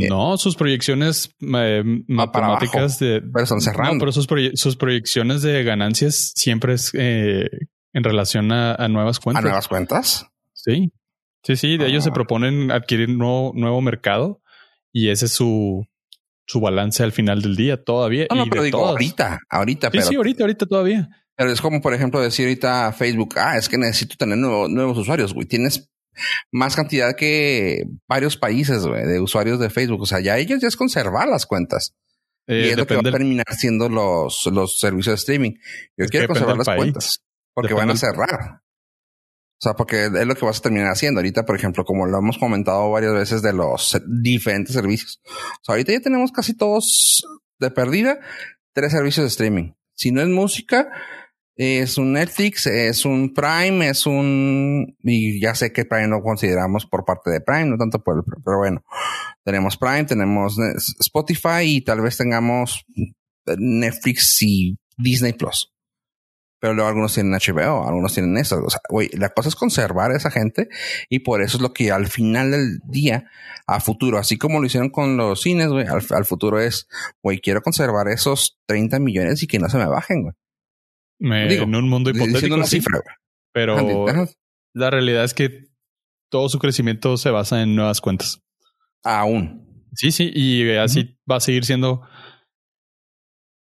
Eh, No, sus proyecciones eh, para matemáticas de Pero están cerrando. No, pero sus, proye- sus proyecciones de ganancias siempre es eh, en relación a, a nuevas ¿A cuentas. nuevas cuentas? Sí, sí, sí. De ellos se Ah. proponen adquirir nuevo, nuevo mercado y ese es su, su balance al final del día todavía. No, no, y pero de digo todas. ahorita, ahorita, Sí, pero, sí, ahorita, ahorita todavía. Pero es como, por ejemplo, decir ahorita a Facebook, ah, es que necesito tener nuevo- nuevos usuarios, güey. Tienes más cantidad que varios países, güey, de usuarios de Facebook. O sea, ya ellos ya es conservar las cuentas. Eh, y es lo que va a terminar siendo los, los servicios de streaming. Yo Es quiero conservar las país. cuentas porque Depende van a cerrar. O sea, porque es lo que vas a terminar haciendo ahorita, por ejemplo, como lo hemos comentado varias veces de los diferentes servicios. O sea, ahorita ya tenemos casi todos de perdida tres servicios de streaming. Si no es música, es un Netflix, es un Prime, es un y ya sé que Prime no consideramos por parte de Prime, no tanto por el, pero bueno, tenemos Prime, tenemos Ne- Spotify y tal vez tengamos Netflix y Disney Plus. pero luego algunos tienen HBO, algunos tienen eso. O sea, güey, la cosa es conservar a esa gente y por eso es lo que al final del día, a futuro, así como lo hicieron con los cines, güey, al, futuro es, güey, quiero conservar esos 30 millones y que no se me bajen, güey. En un mundo hipotético. Cifra, Pero la realidad es que todo su crecimiento se basa en nuevas cuentas. Aún. Sí, sí, y así va a seguir siendo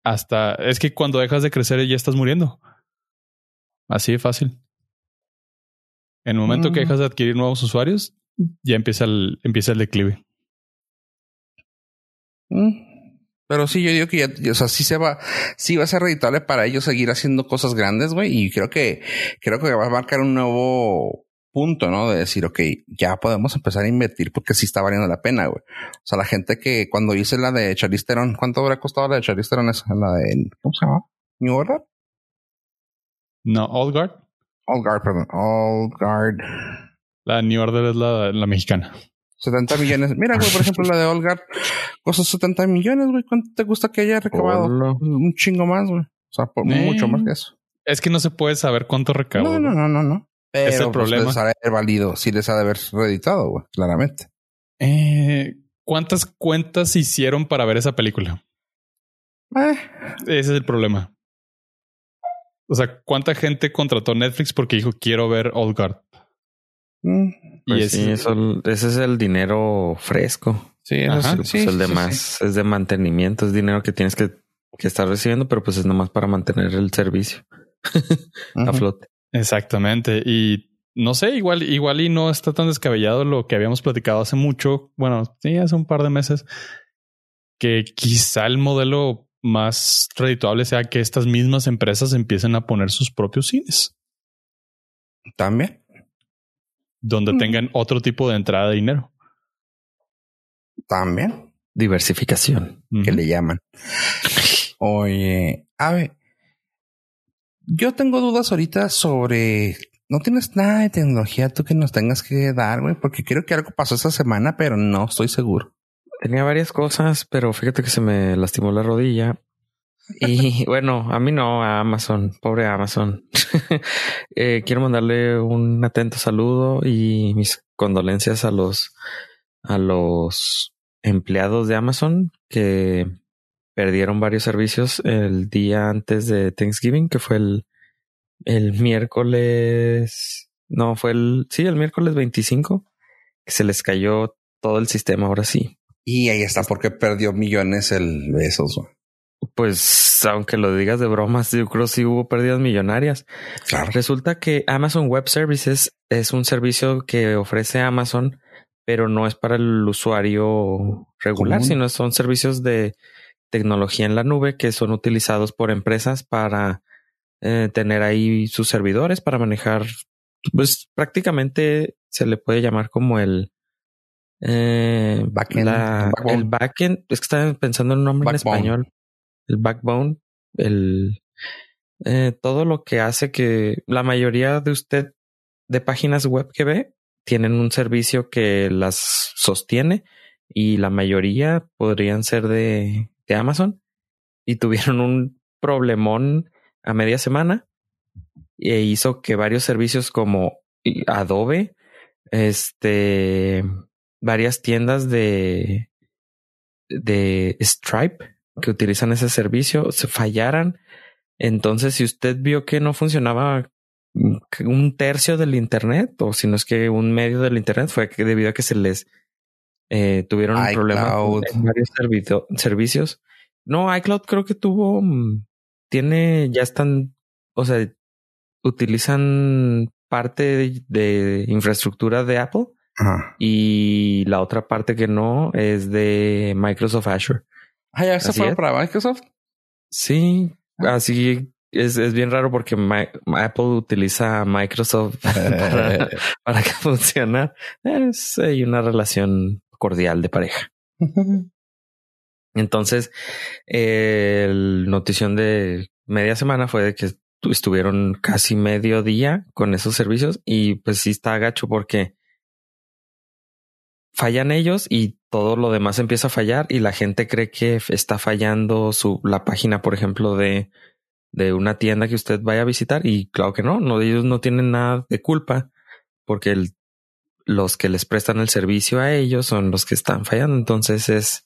hasta es que cuando dejas de crecer ya estás muriendo. Así de fácil. En el momento que mm. dejas de adquirir nuevos usuarios, ya empieza el, empieza el declive. Mm. Pero sí, yo digo que ya, o sea, sí se va, sí va a ser rentable para ellos seguir haciendo cosas grandes, güey. Y creo que, creo que va a marcar un nuevo punto, ¿no? De decir, ok, ya podemos empezar a invertir porque sí está valiendo la pena, güey. O sea, la gente que cuando hice la de Charisteron, ¿cuánto habrá costado la de Charisteron esa? La de, ¿cómo se llama? ¿New Order? No, Old Guard. Old Guard, perdón. Old Guard. La New Order es la, la mexicana. 70 millones. Mira, güey, por ejemplo, la de Old Guard costó 70 millones, güey. ¿Cuánto te gusta que haya recabado? Un chingo más, güey. O sea, por mucho más que eso. Es que no se puede saber cuánto recabó. No, no, no, no, no. Pero es el pues, problema. les ha de haber valido, sí les ha de haber reeditado, güey, claramente. Eh, ¿Cuántas cuentas hicieron para ver esa película? Eh. Ese es el problema. O sea, ¿cuánta gente contrató Netflix porque dijo quiero ver Old Guard? Mm, y pues ese, es el dinero fresco. Sí, pues el de más es de mantenimiento, es dinero que tienes que, que, estar recibiendo, pero pues es nomás para mantener el servicio a flote. Exactamente. Y no sé, igual, igual y no está tan descabellado lo que habíamos platicado hace mucho. Bueno, sí, hace un par de meses. Que quizá el modelo más redituable sea que estas mismas empresas empiecen a poner sus propios cines. También. Donde tengan otro tipo de entrada de dinero. También. Diversificación. Que le llaman. Oye, a ver. Yo tengo dudas ahorita sobre. No tienes nada de tecnología tú que nos tengas que dar, güey, porque creo que algo pasó esta semana, pero no estoy seguro. Tenía varias cosas, pero fíjate que se me lastimó la rodilla. Y bueno, a mí no, a Amazon, pobre Amazon. Eh, quiero mandarle un atento saludo y mis condolencias a los a los empleados de Amazon que perdieron varios servicios el día antes de Thanksgiving, que fue el, el miércoles. No, fue el. Sí, el miércoles 25, que se les cayó todo el sistema ahora sí. Y ahí está, porque perdió millones el de esos. Pues, aunque lo digas de bromas, yo creo que sí hubo pérdidas millonarias. Resulta que Amazon Web Services es un servicio que ofrece Amazon, pero no es para el usuario regular, sino son servicios de tecnología en la nube que son utilizados por empresas para eh, tener ahí sus servidores, para manejar, pues prácticamente se le puede llamar como el eh, backend, el backend, es que estaba pensando en un nombre en español, el backbone, el eh, todo lo que hace que la mayoría de usted de páginas web que ve tienen un servicio que las sostiene y la mayoría podrían ser de, de Amazon. Y tuvieron un problemón a media semana e hizo que varios servicios como Adobe, este, varias tiendas de, de Stripe que utilizan ese servicio se fallaran. Entonces, si usted vio que no funcionaba un tercio del Internet, o si no es que un medio del Internet, fue debido a que se les eh, tuvieron un problema en varios servicios. No, iCloud creo que tuvo, mm, tiene, ya están, o sea, utilizan parte de infraestructura de Apple y la otra parte que no es de Microsoft Azure. Ah, ya se fue para Microsoft. Sí, ah. así es, es, bien raro porque Apple utiliza Microsoft para, para que funcione. Es hay una relación cordial de pareja. Entonces, eh, la notición de media semana fue de que estuvieron casi medio día con esos servicios y pues sí está agacho porque fallan ellos y todo lo demás empieza a fallar y la gente cree que está fallando su la página, por ejemplo, de de una tienda que usted vaya a visitar y claro que no, no ellos no tienen nada de culpa porque los que les prestan el servicio a ellos son los que están fallando. Entonces es,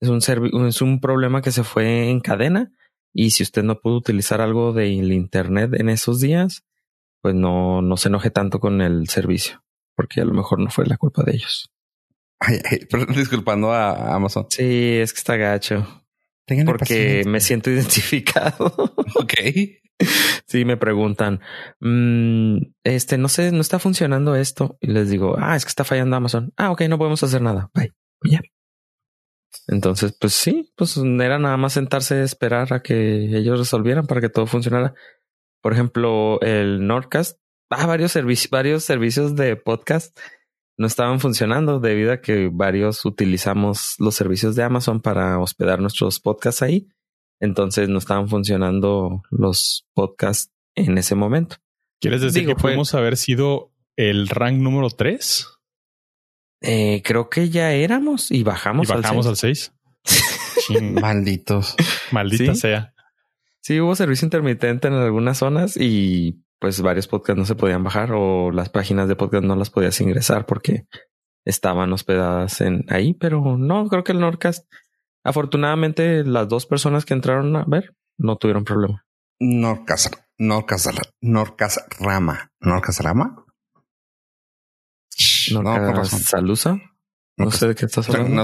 es un, es un problema que se fue en cadena y si usted no pudo utilizar algo del Internet en esos días, pues no, no se enoje tanto con el servicio, porque a lo mejor no fue la culpa de ellos. disculpando a Amazon. Sí, es que está gacho. porque me siento identificado. ok. Sí, me preguntan, mm, este, no sé, no está funcionando esto. Y les digo, ah, es que está fallando Amazon. Ah, ok, no podemos hacer nada. Bye. Ya. Entonces, pues sí, pues era nada más sentarse y esperar a que ellos resolvieran para que todo funcionara. Por ejemplo, el Nordcast, ah, varios servicios, varios servicios de podcast no estaban funcionando debido a que varios utilizamos los servicios de Amazon para hospedar nuestros podcasts ahí. Entonces no estaban funcionando los podcasts en ese momento. ¿Quieres decir que podemos haber sido el rank número 3? Eh, creo que ya éramos y bajamos, ¿Y bajamos al 6. Malditos. Maldita sea. Sí, hubo servicio intermitente en algunas zonas y pues varios podcasts no se podían bajar o las páginas de podcast no las podías ingresar porque estaban hospedadas en ahí, pero no, creo que el Nordcast, afortunadamente las dos personas que entraron a ver no tuvieron problema. Nordcast, Nordcast, Nordcast Rama, Nordcast Rama. No, no, Salusa. No, sé de qué estás hablando. No,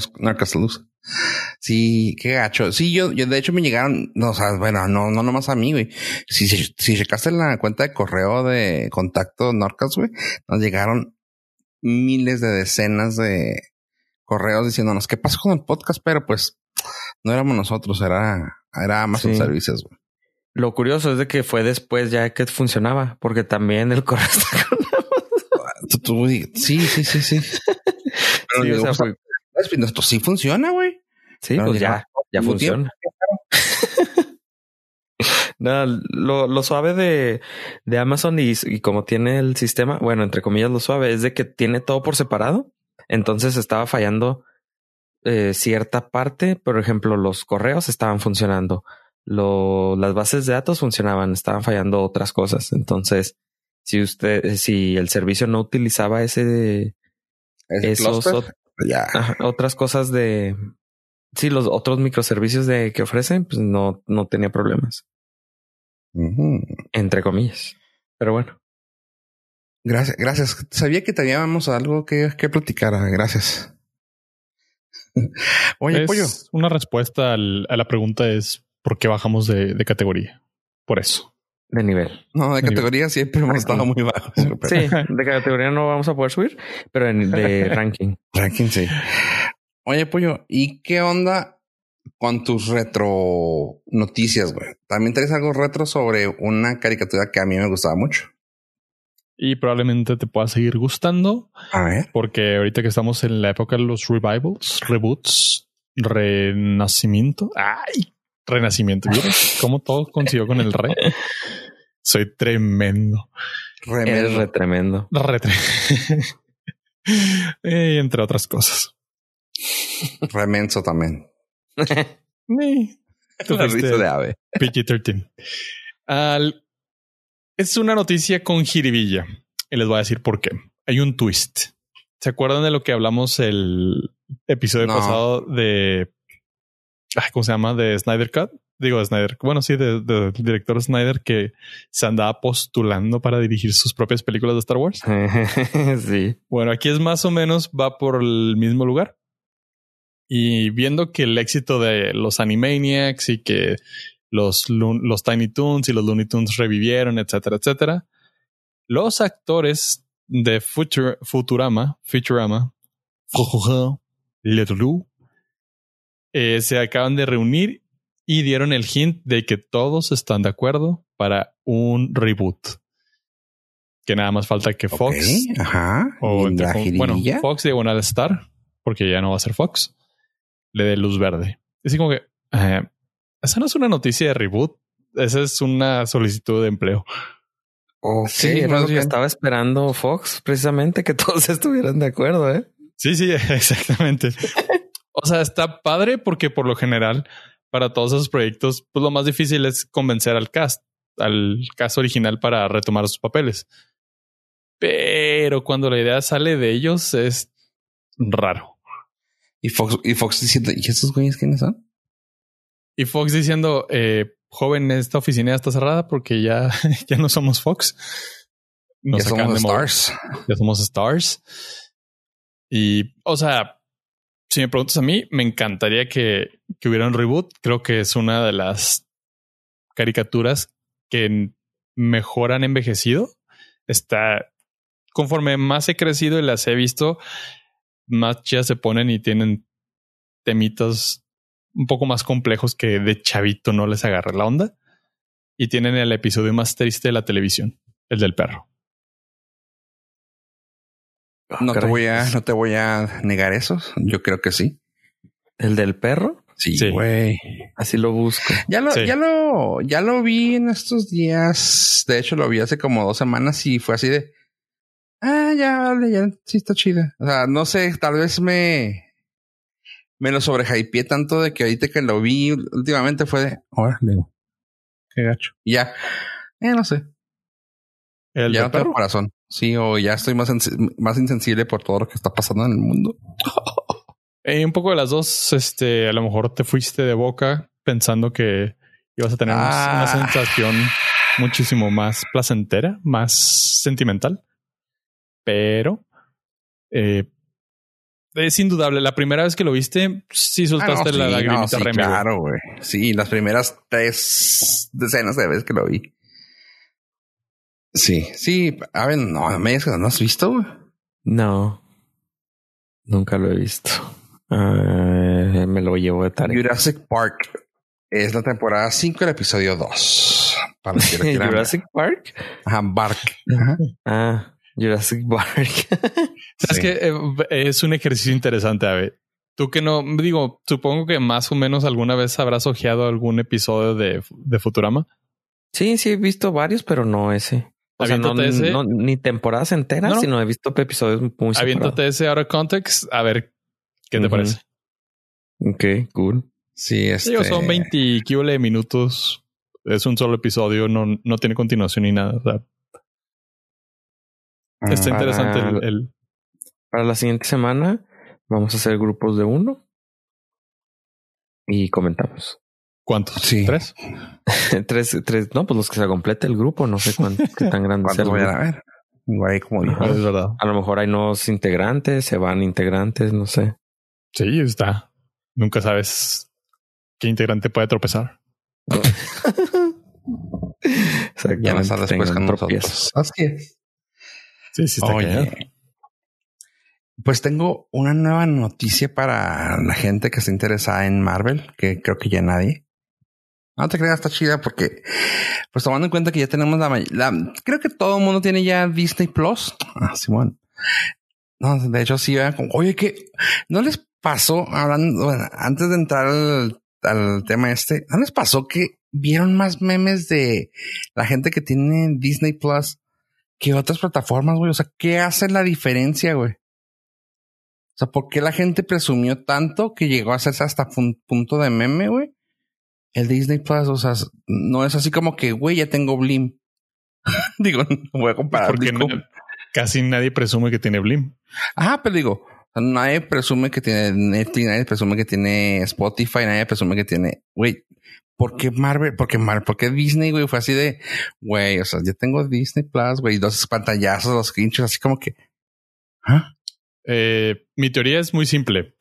Sí, qué gacho. Sí, yo, yo de hecho me llegaron, no, o sea, bueno, no, no nomás a mí, güey. Si, si, si checaste la cuenta de correo de contacto Norcas, güey, nos llegaron miles de decenas de correos diciéndonos qué pasó con el podcast, pero pues no éramos nosotros, era, era Amazon Services, güey. Lo curioso es de que fue después ya que funcionaba, porque también el correo está con Sí, sí, sí, sí. Sí, esto sí funciona, güey. Sí, pues ya, ya funciona. lo, lo, suave de, de Amazon y, y, como tiene el sistema, bueno, entre comillas lo suave, es de que tiene todo por separado. Entonces estaba fallando eh, cierta parte. Por ejemplo, los correos estaban funcionando. Lo, las bases de datos funcionaban, estaban fallando otras cosas. Entonces, si usted, si el servicio no utilizaba ese, esos, ya. otras cosas de, sí, los otros microservicios de que ofrecen, pues no, no tenía problemas. Entre comillas. Pero bueno. Gracias, gracias. Sabía que teníamos algo que, que platicar. Gracias. Oye, Pollo. Una respuesta a la pregunta es ¿por qué bajamos de, de categoría? Por eso. De nivel. No, de categoría siempre hemos estado muy bajos. Sí, de categoría no vamos a poder subir, pero en, de ranking. ranking, sí. Oye, Pollo, ¿y qué onda con tus retro noticias, güey? También traes algo retro sobre una caricatura que a mí me gustaba mucho. Y probablemente te pueda seguir gustando. A ver. Porque ahorita que estamos en la época de los revivals, reboots, renacimiento. ¡Ay! Renacimiento. ¿Vieron cómo todo consiguió con el rey? Soy tremendo. Es re tremendo. Re y entre otras cosas. Remenso también. Tu de ave. PG-13. es una noticia con jiribilla. Y les voy a decir por qué. Hay un twist. ¿Se acuerdan de lo que hablamos el episodio pasado de ¿cómo se llama? De Snyder Cut. Digo, Snyder. Bueno, sí, del de, director Snyder que se andaba postulando para dirigir sus propias películas de Star Wars. sí. Bueno, aquí es más o menos, va por el mismo lugar. Y viendo que el éxito de los Animaniacs y que los, los Tiny Toons y los Looney Tunes revivieron, etcétera, etcétera, los actores de Futurama, Futurama, Little eh, se acaban de reunir y dieron el hint de que todos están de acuerdo para un reboot. Que nada más falta que Fox o bueno, Fox diagonal Star, porque ya no va a ser Fox, le dé luz verde. Así como que eh, esa no es una noticia de reboot, esa es una solicitud de empleo. sí, era lo que estaba esperando Fox, precisamente que todos estuvieran de acuerdo, ¿eh? Sí, sí, exactamente. O sea, está padre porque por lo general para todos esos proyectos, pues lo más difícil es convencer al cast, al cast original para retomar sus papeles. Pero cuando la idea sale de ellos es raro. Y Fox, y Fox diciendo, ¿y estos güeyes quiénes son? Y Fox diciendo, eh, joven, esta oficina ya está cerrada porque ya, ya no somos Fox. Nos ya somos Stars. Ya somos Stars. Y, o sea, si me preguntas a mí, me encantaría que, que hubiera un reboot. Creo que es una de las caricaturas que mejor han envejecido. Está, conforme más he crecido y las he visto, más ya se ponen y tienen temitas un poco más complejos que de chavito no les agarra la onda. Y tienen el episodio más triste de la televisión, el del perro. Ah, no te voy a, no te voy a negar eso. Yo creo que sí. ¿El del perro? Sí, güey. Así lo busco. Ya lo, ya lo, ya lo vi en estos días. De hecho, lo vi hace como dos semanas y fue así de. Ah, ya, vale, ya, sí está chida. O sea, no sé, tal vez me, me lo sobrehypeé tanto de que ahorita que lo vi últimamente fue de, ahora digo, qué gacho. Y ya, eh, no sé. El ya no tengo corazón. Sí, o ya estoy más, más insensible por todo lo que está pasando en el mundo. Eh, un poco de las dos, este, a lo mejor te fuiste de boca pensando que ibas a tener una ah. sensación muchísimo más placentera, más sentimental. Pero eh, es indudable. La primera vez que lo viste, sí soltaste ah, la lagrimita sí, Claro, güey. Sí, las primeras tres decenas de veces que lo vi. Sí, sí. A ver, no, me digas que no has visto, güey. No, nunca lo he visto. Uh, me lo llevo de tarea. Jurassic Park es la temporada 5, el episodio 2. Jurassic Park. Ajá, Bark. Ah, Jurassic Park. Sabes que eh, es un ejercicio interesante, a ver. Tú que no, digo, supongo que más o menos alguna vez habrás ojeado algún episodio de, de Futurama. Sí, sí, he visto varios, pero no ese. O sea, no, ese. ni temporadas enteras, sino he visto episodios muy Aviéntate ese out of context, a ver qué te parece. Ok, cool. Sí, este... Digo, son 20 minutos. Es un solo episodio, no, no tiene continuación ni nada. está interesante el, Para la siguiente semana vamos a hacer grupos de uno y comentamos. ¿Cuántos? Sí. ¿Tres? tres, tres, no, pues los que se complete el grupo, no sé cuánto, qué tan grande sea. vayan a ver? Igual como dijo. Es verdad. A lo mejor hay nuevos integrantes, se van integrantes, no sé. Sí, está. Nunca sabes qué integrante puede tropezar. ya no está después con nosotros. Así es. Sí, sí está Oye, Pues tengo una nueva noticia para la gente que está interesada en Marvel, que creo que ya nadie. No te creas, está chida porque, pues tomando en cuenta que ya tenemos la, la creo que todo el mundo tiene ya Disney Plus. Ah, Simón. No, de hecho sí, oye, que no les pasó hablando, bueno, antes de entrar al, tema este, no les pasó que vieron más memes de la gente que tiene Disney Plus que otras plataformas, güey. O sea, ¿qué hace la diferencia, güey? O sea, ¿por qué la gente presumió tanto que llegó a hacerse hasta un punto de meme, güey? El Disney Plus, o sea, no es así como que, güey, ya tengo Blim. digo, no voy a comparar. Porque casi nadie presume que tiene Blim. Ah, pero digo, nadie presume que tiene Netflix, nadie presume que tiene Spotify, nadie presume que tiene, güey, ¿por qué Marvel? Porque Marvel, porque Disney, güey, fue así de, güey, o sea, yo tengo Disney Plus, güey, dos pantallazos, los screenshots, así como que, ¿ah? Eh, mi teoría es muy simple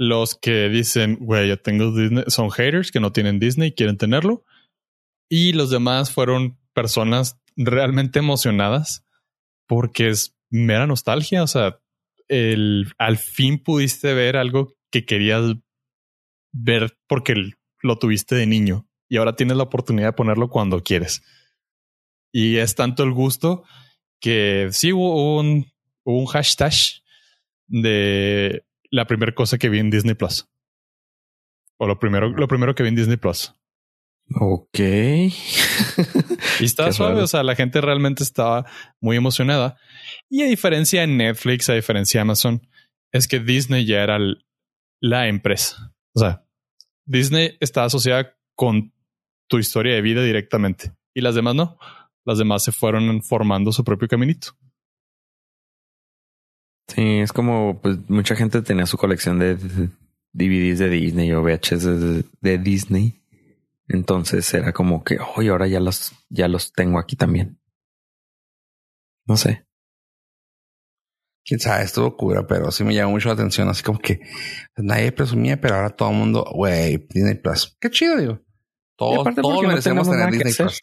los que dicen, güey, ya tengo Disney, son haters que no tienen Disney, quieren tenerlo. Y los demás fueron personas realmente emocionadas porque es mera nostalgia. O sea, el, al fin pudiste ver algo que querías ver porque lo tuviste de niño y ahora tienes la oportunidad de ponerlo cuando quieres. Y es tanto el gusto que sí un, hubo un hashtag de la primera cosa que vi en Disney Plus. O lo primero, lo primero que vi en Disney Plus. Ok. y estaba suave. O sea, la gente realmente estaba muy emocionada. Y a diferencia de Netflix, a diferencia de Amazon, es que Disney ya era la empresa. O sea, Disney está asociada con tu historia de vida directamente y las demás no. Las demás se fueron formando su propio caminito. Sí, es como pues mucha gente tenía su colección de DVDs de Disney o VHS de, de Disney. Entonces era como que hoy ahora ya los ya los tengo aquí también. No sé. Quién sabe, estuvo cura, pero sí me llamó mucho la atención. Así como que nadie presumía, pero ahora todo el mundo, güey, Disney Plus. Qué chido, digo. Todos, todos merecemos no tener Disney Disney Plus.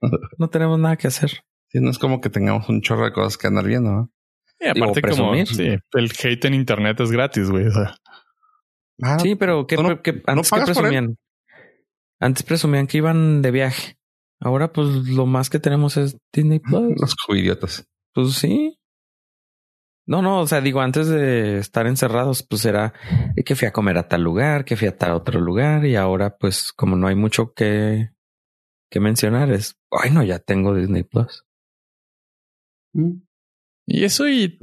No tenemos nada que hacer. Sí, no es como que tengamos un chorro de cosas que andar viendo, ¿no? Y aparte, Digo, como sí, el hate en internet es gratis, güey. O sea, Ah, Sí, pero ¿qué, ¿tú no- qué- antes qué él? presumían? Antes presumían que iban de viaje. Ahora, pues lo más que tenemos es Disney Plus. Los idiotas. Pues sí. No, no, o sea, digo, antes de estar encerrados, pues era que fui a comer a tal lugar, que fui a tal otro lugar, y ahora, pues, como no hay mucho que, que mencionar, es, ay, no, ya tengo Disney Plus. Y eso y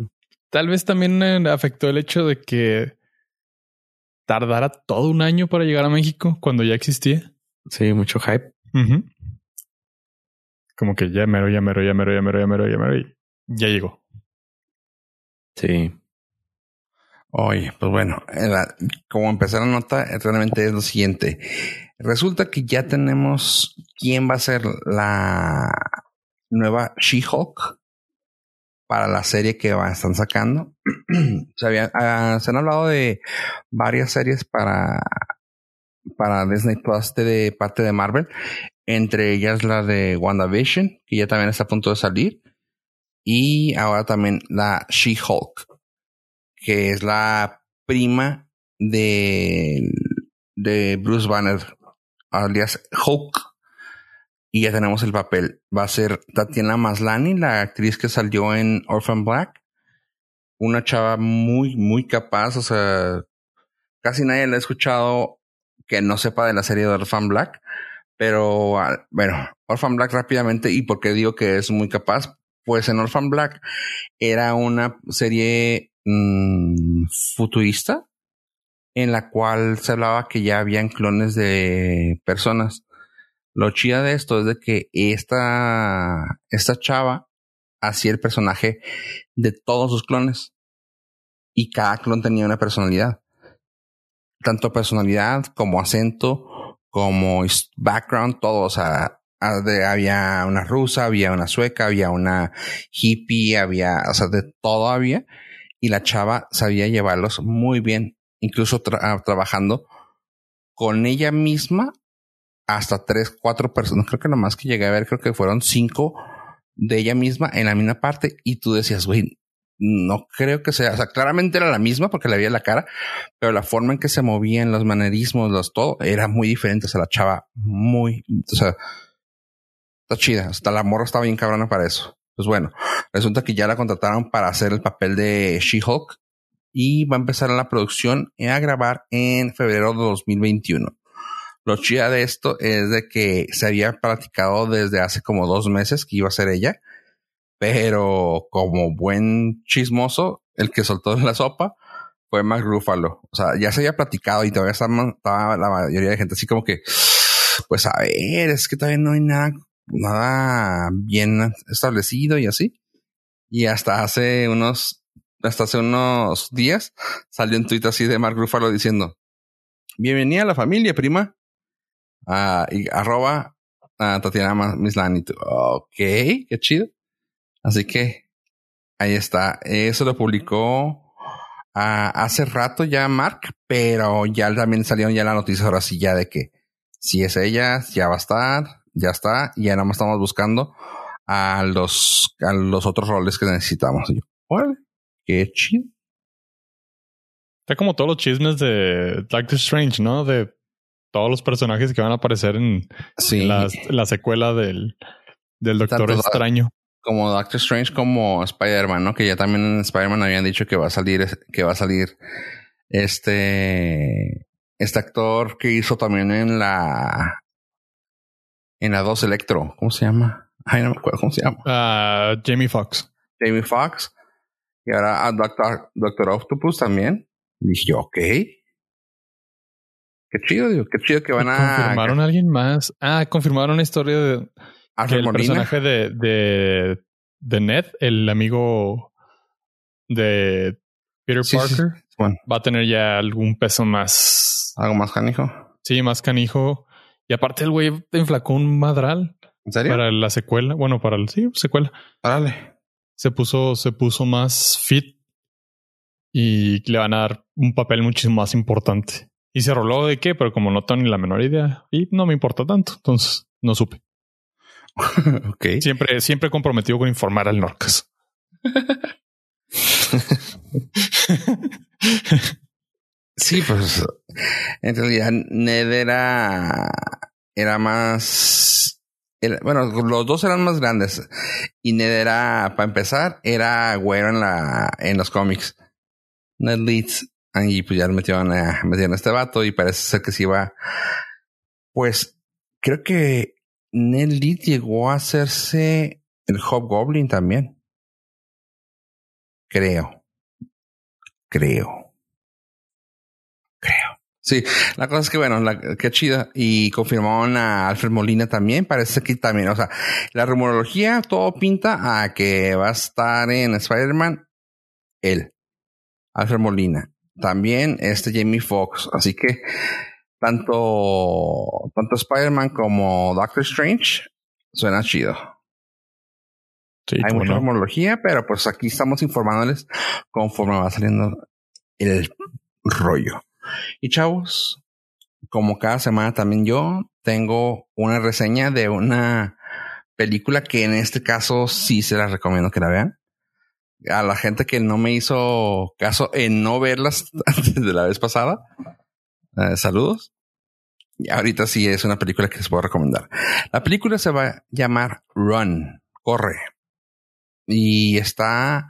tal vez también eh, afectó el hecho de que tardara todo un año para llegar a México cuando ya existía. Sí, mucho hype. Como que ya mero, ya mero, ya mero, ya mero, ya mero, ya mero, y ya llegó. Sí. Oye, pues bueno, la- como empezar la nota, realmente es lo siguiente. Resulta que ya tenemos quién va a ser la nueva She-Hulk para la serie que va, están sacando. ah, se han hablado de varias series para, para Disney Plus de, de parte de Marvel, entre ellas la de WandaVision, que ya también está a punto de salir, y ahora también la She-Hulk que es la prima de, de Bruce Banner, alias Hulk. Y ya tenemos el papel. Va a ser Tatiana Maslany, la actriz que salió en Orphan Black. Una chava muy, muy capaz. O sea, casi nadie la ha escuchado que no sepa de la serie de Orphan Black. Pero ah, bueno, Orphan Black rápidamente. ¿Y por qué digo que es muy capaz? Pues en Orphan Black era una serie mm, futurista en la cual se hablaba que ya habían clones de personas. Lo chida de esto es de que esta, esta chava hacía el personaje de todos sus clones y cada clon tenía una personalidad. Tanto personalidad como acento, como background, todo. O sea, había una rusa, había una sueca, había una hippie, había, o sea, de todo había. Y la chava sabía llevarlos muy bien, incluso tra- trabajando con ella misma hasta tres, cuatro personas. Creo que lo más que llegué a ver, creo que fueron cinco de ella misma en la misma parte. Y tú decías, güey, no creo que sea, o sea, claramente era la misma porque le veía la cara, pero la forma en que se movían, los manerismos, los todo, era muy diferente. O sea, la chava muy, o sea, está chida. Hasta la morra estaba bien cabrona para eso. Pues bueno, resulta que ya la contrataron para hacer el papel de She-Hulk y va a empezar la producción a grabar en febrero de 2021. Lo chida de esto es de que se había platicado desde hace como dos meses que iba a ser ella, pero como buen chismoso, el que soltó la sopa fue Mark Ruffalo. O sea, ya se había platicado y todavía estaba la mayoría de gente así como que, pues a ver, es que todavía no hay nada, nada bien establecido y así. Y hasta hace unos, hasta hace unos días salió un tuit así de Mark Ruffalo diciendo, bienvenida a la familia, prima. Ah, y arroba a Tatiana Mislani. Ok, qué chido. Así que ahí está. Eso lo publicó ah, hace rato ya Mark, pero ya también salieron ya la noticia ahora sí ya de que si es ella, ya va a estar, ya está, y nada más estamos buscando a los, a los otros roles que necesitamos. Y yo, qué chido. Está como todos los chismes de Doctor Strange, ¿no? De todos los personajes que van a aparecer en Sí, la, la secuela del, del Doctor Tanto- Extraño. como Doctor Strange como Spider-Man, ¿no? Que ya también en Spider-Man habían dicho que va a salir, que va a salir este, este actor que hizo también en la, en la 2 Electro. ¿Cómo se llama? Ay, no me acuerdo cómo se llama. Ah, Jamie Foxx. Jamie Foxx. Y ahora a Doctor, Doctor Octopus también. Dije ok. Qué chido, digo, qué chido que van a. Confirmaron a alguien más. Ah, confirmaron una historia de que el personaje de, de, de Ned, el amigo de Peter Parker, va a tener ya algún peso más. Algo más canijo. Sí, más canijo. Y aparte el güey te enflacó un madral. ¿En serio? Para la secuela. Bueno, para el sí, secuela. Órale. Se puso, se puso más fit y le van a dar un papel muchísimo más importante. Y se roló de qué, pero como no tengo ni la menor idea y no me importa tanto, entonces no supe. ok. Siempre, siempre comprometido con informar al Norcas. sí, pues en realidad Ned era, era más, bueno, los dos eran más grandes y Ned era, para empezar, era güero en la, en los cómics. Ned Leeds y pues ya metieron a, metieron este vato y parece ser que se iba, pues creo que Ned Leeds llegó a hacerse el Hobgoblin también. Creo. Creo. Creo. Sí, la cosa es que bueno, la, qué chida. Y confirmaron a Alfred Molina también. Parece que también, o sea, la rumorología todo pinta a que va a estar en Spider-Man él, Alfred Molina. También este Jamie Foxx. Así que tanto, tanto Spider-Man como Doctor Strange suena chido. Hay mucha rumorología, pero pues aquí estamos informándoles conforme va saliendo el rollo. Y chavos, como cada semana también yo tengo una reseña de una película que en este caso sí se la recomiendo que la vean. A la gente que no me hizo caso en no verlas de la vez pasada, eh, saludos. Y ahorita sí es una película que les puedo recomendar. La película se va a llamar Run, corre y está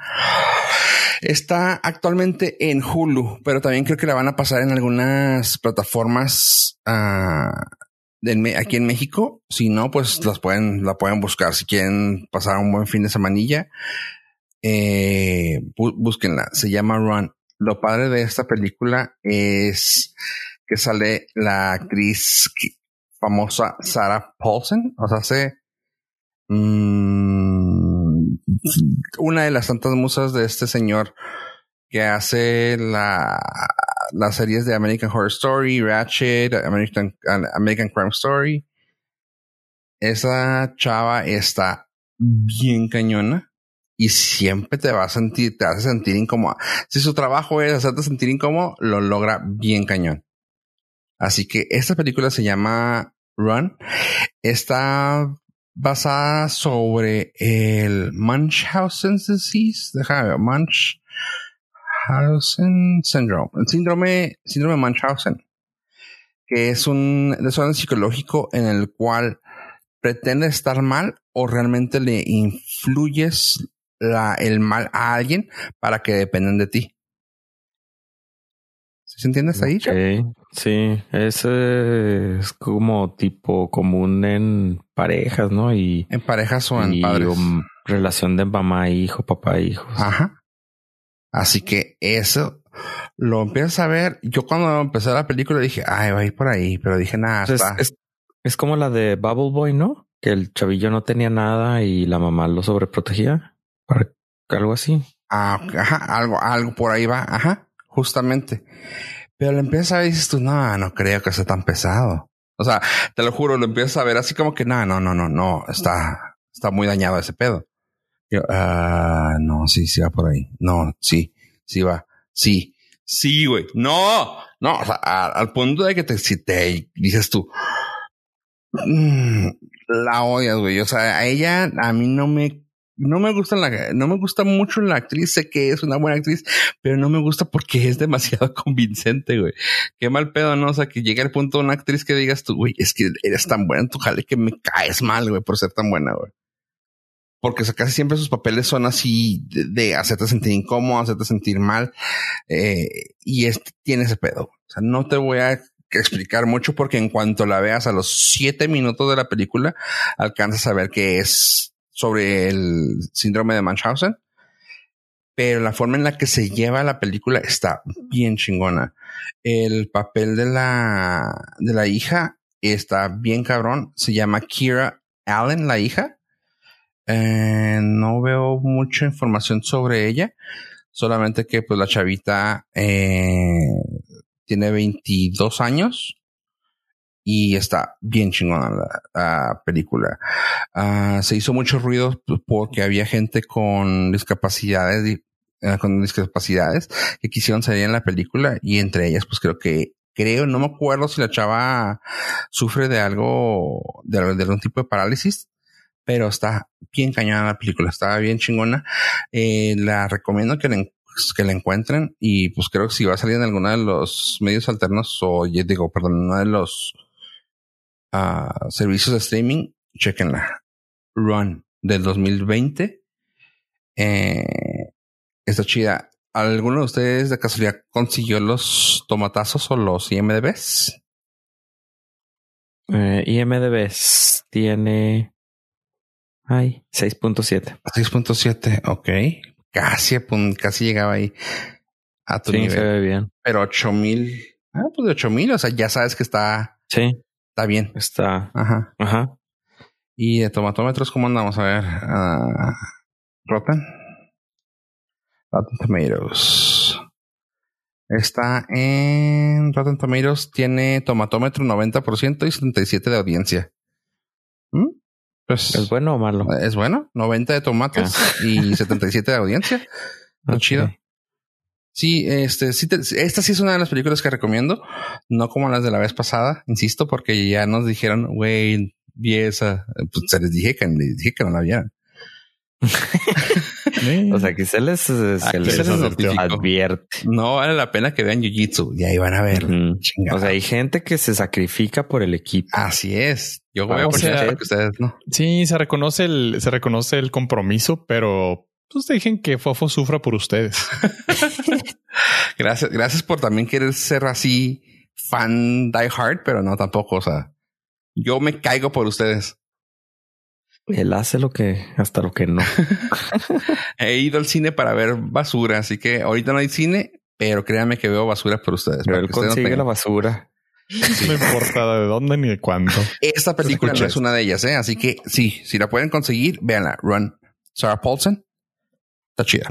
está actualmente en Hulu, pero también creo que la van a pasar en algunas plataformas de, aquí en México. Si no, pues las pueden, la pueden buscar. Si quieren pasar un buen fin de semanilla, eh, búsquenla. Se llama Run. Lo padre de esta película es que sale la actriz famosa Sarah Paulson. O sea, hace mmm, una de las tantas musas de este señor que hace la, las series de American Horror Story, Ratchet, American, American Crime Story. Esa chava está bien cañona y siempre te va a sentir, te hace sentir incómoda. Si su trabajo es hacerte sentir incómodo, lo logra bien cañón. Así que esta película se llama Run. Está basada sobre el Munchausen disease, déjame ver, Munchausen syndrome, síndrome, síndrome Munchausen, que es un desorden psicológico en el cual pretende estar mal o realmente le influyes la, el mal a alguien para que dependan de ti. ¿Se entiende ahí? Sí, ese es como tipo común en parejas, ¿no? Y en parejas o en padres. relación de mamá hijo, papá hijo. Ajá. Así que eso lo empiezas a ver. Yo cuando empecé la película dije, ay, va a ir por ahí, pero dije, nada, pues Es, es, como la de Bubble Boy, ¿no? Que el chavillo no tenía nada y la mamá lo sobreprotegía. Algo así. Ah, ajá, algo, algo por ahí va. Ajá, justamente. Pero lo empiezas a ver dices tú, no, no creo que sea tan pesado. O sea, te lo juro, lo empiezas a ver así como que, no, no, no, no, no, está, está muy dañado ese pedo. Ah, no, sí, sí va por ahí. No, sí, sí va. Sí, sí, güey. No, no, o sea, al punto de que te, si te dices tú, mm, la odias, güey. O sea, a ella, a mí no me no me gusta la, no me gusta mucho la actriz, sé que es una buena actriz, pero no me gusta porque es demasiado convincente, güey. Qué mal pedo, ¿no? O sea, que llegue al punto de una actriz que digas tú, güey, es que eres tan buena en tu jale que me caes mal, güey, por ser tan buena, güey. Porque casi siempre sus papeles son así de, hacerte sentir incómodo, hacerte sentir mal. Eh, y este tiene ese pedo. O sea, no te voy a explicar mucho porque en cuanto la veas a los siete minutos de la película, alcanzas a ver que es sobre el síndrome de Munchausen, pero la forma en la que se lleva la película está bien chingona. El papel de la, de la hija está bien cabrón. Se llama Kira Allen, la hija. Eh, no veo mucha información sobre ella. Solamente que pues la chavita eh, tiene 22 años y está bien chingona la, película. Ah, se hizo mucho ruido porque había gente con discapacidades, eh, con discapacidades que quisieron salir en la película y entre ellas, pues creo que creo, no me acuerdo si la chava sufre de algo, de, algún tipo de parálisis, pero está bien cañona la película, está bien chingona. Eh, la recomiendo que la, que la encuentren y pues creo que si va a salir en alguno de los medios alternos o, digo, perdón, uno de los servicios de streaming, chequenla. Run del 2020. Eh, está chida. ¿Alguno de ustedes de casualidad consiguió los tomatazos o los IMDBs? Eh, IMDBs tiene. Ay, 6.7. 6.7, ok. Casi, casi llegaba ahí a tu sí, nivel. se ve bien. Pero 8000. Ah, pues de 8000, o sea, ya sabes que está. Sí. Está bien. Está. Ajá. Ajá. Y de tomatómetros, ¿cómo andamos? A ver. Uh, Rotten. Rotten Tomatoes. Está en Rotten Tomatoes, tiene tomatómetro 90% y 77 de audiencia. ¿Mm? Pues, ¿Es bueno o malo? Es bueno. 90 de tomates ah. y 77 de audiencia. Okay. chido. Sí, este, sí te, esta sí es una de las películas que recomiendo. No como las de la vez pasada, insisto, porque ya nos dijeron, güey, vi esa. Pues se les dije que, les dije que no la vieran. o sea, aquí se les, se Aquí les, se les notificó. advierte. No vale la pena que vean Jiu-Jitsu. Y ahí van a ver. O sea, hay gente que se sacrifica por el equipo. Así es. Yo voy Ah, a poner que ustedes no. Sí, se reconoce el, se reconoce el compromiso, pero pues dejen que Fofo sufra por ustedes. Gracias, gracias por también querer ser así fan die hard, pero no tampoco. O sea, yo me caigo por ustedes. Él hace lo que, hasta lo que no. He ido al cine para ver basura, así que ahorita no hay cine, pero créanme que veo basura por ustedes. Pero él ustedes no consigue la basura. No importa de dónde ni de cuándo. Esta película no es una de ellas, ¿eh? Así que sí, si la pueden conseguir, véanla. Run. Sarah Paulson. Está chida.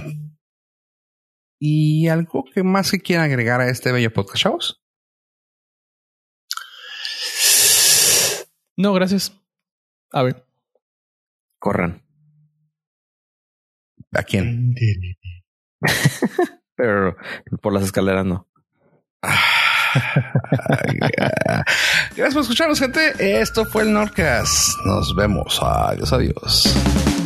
¿Y algo que más que quieran agregar a este bello podcast, chavos? No, gracias. A ver. ¿A Corran. quién? Pero por las escaleras no. Gracias por escucharnos, gente. Esto fue el Nordcast. Nos vemos. Adiós, adiós.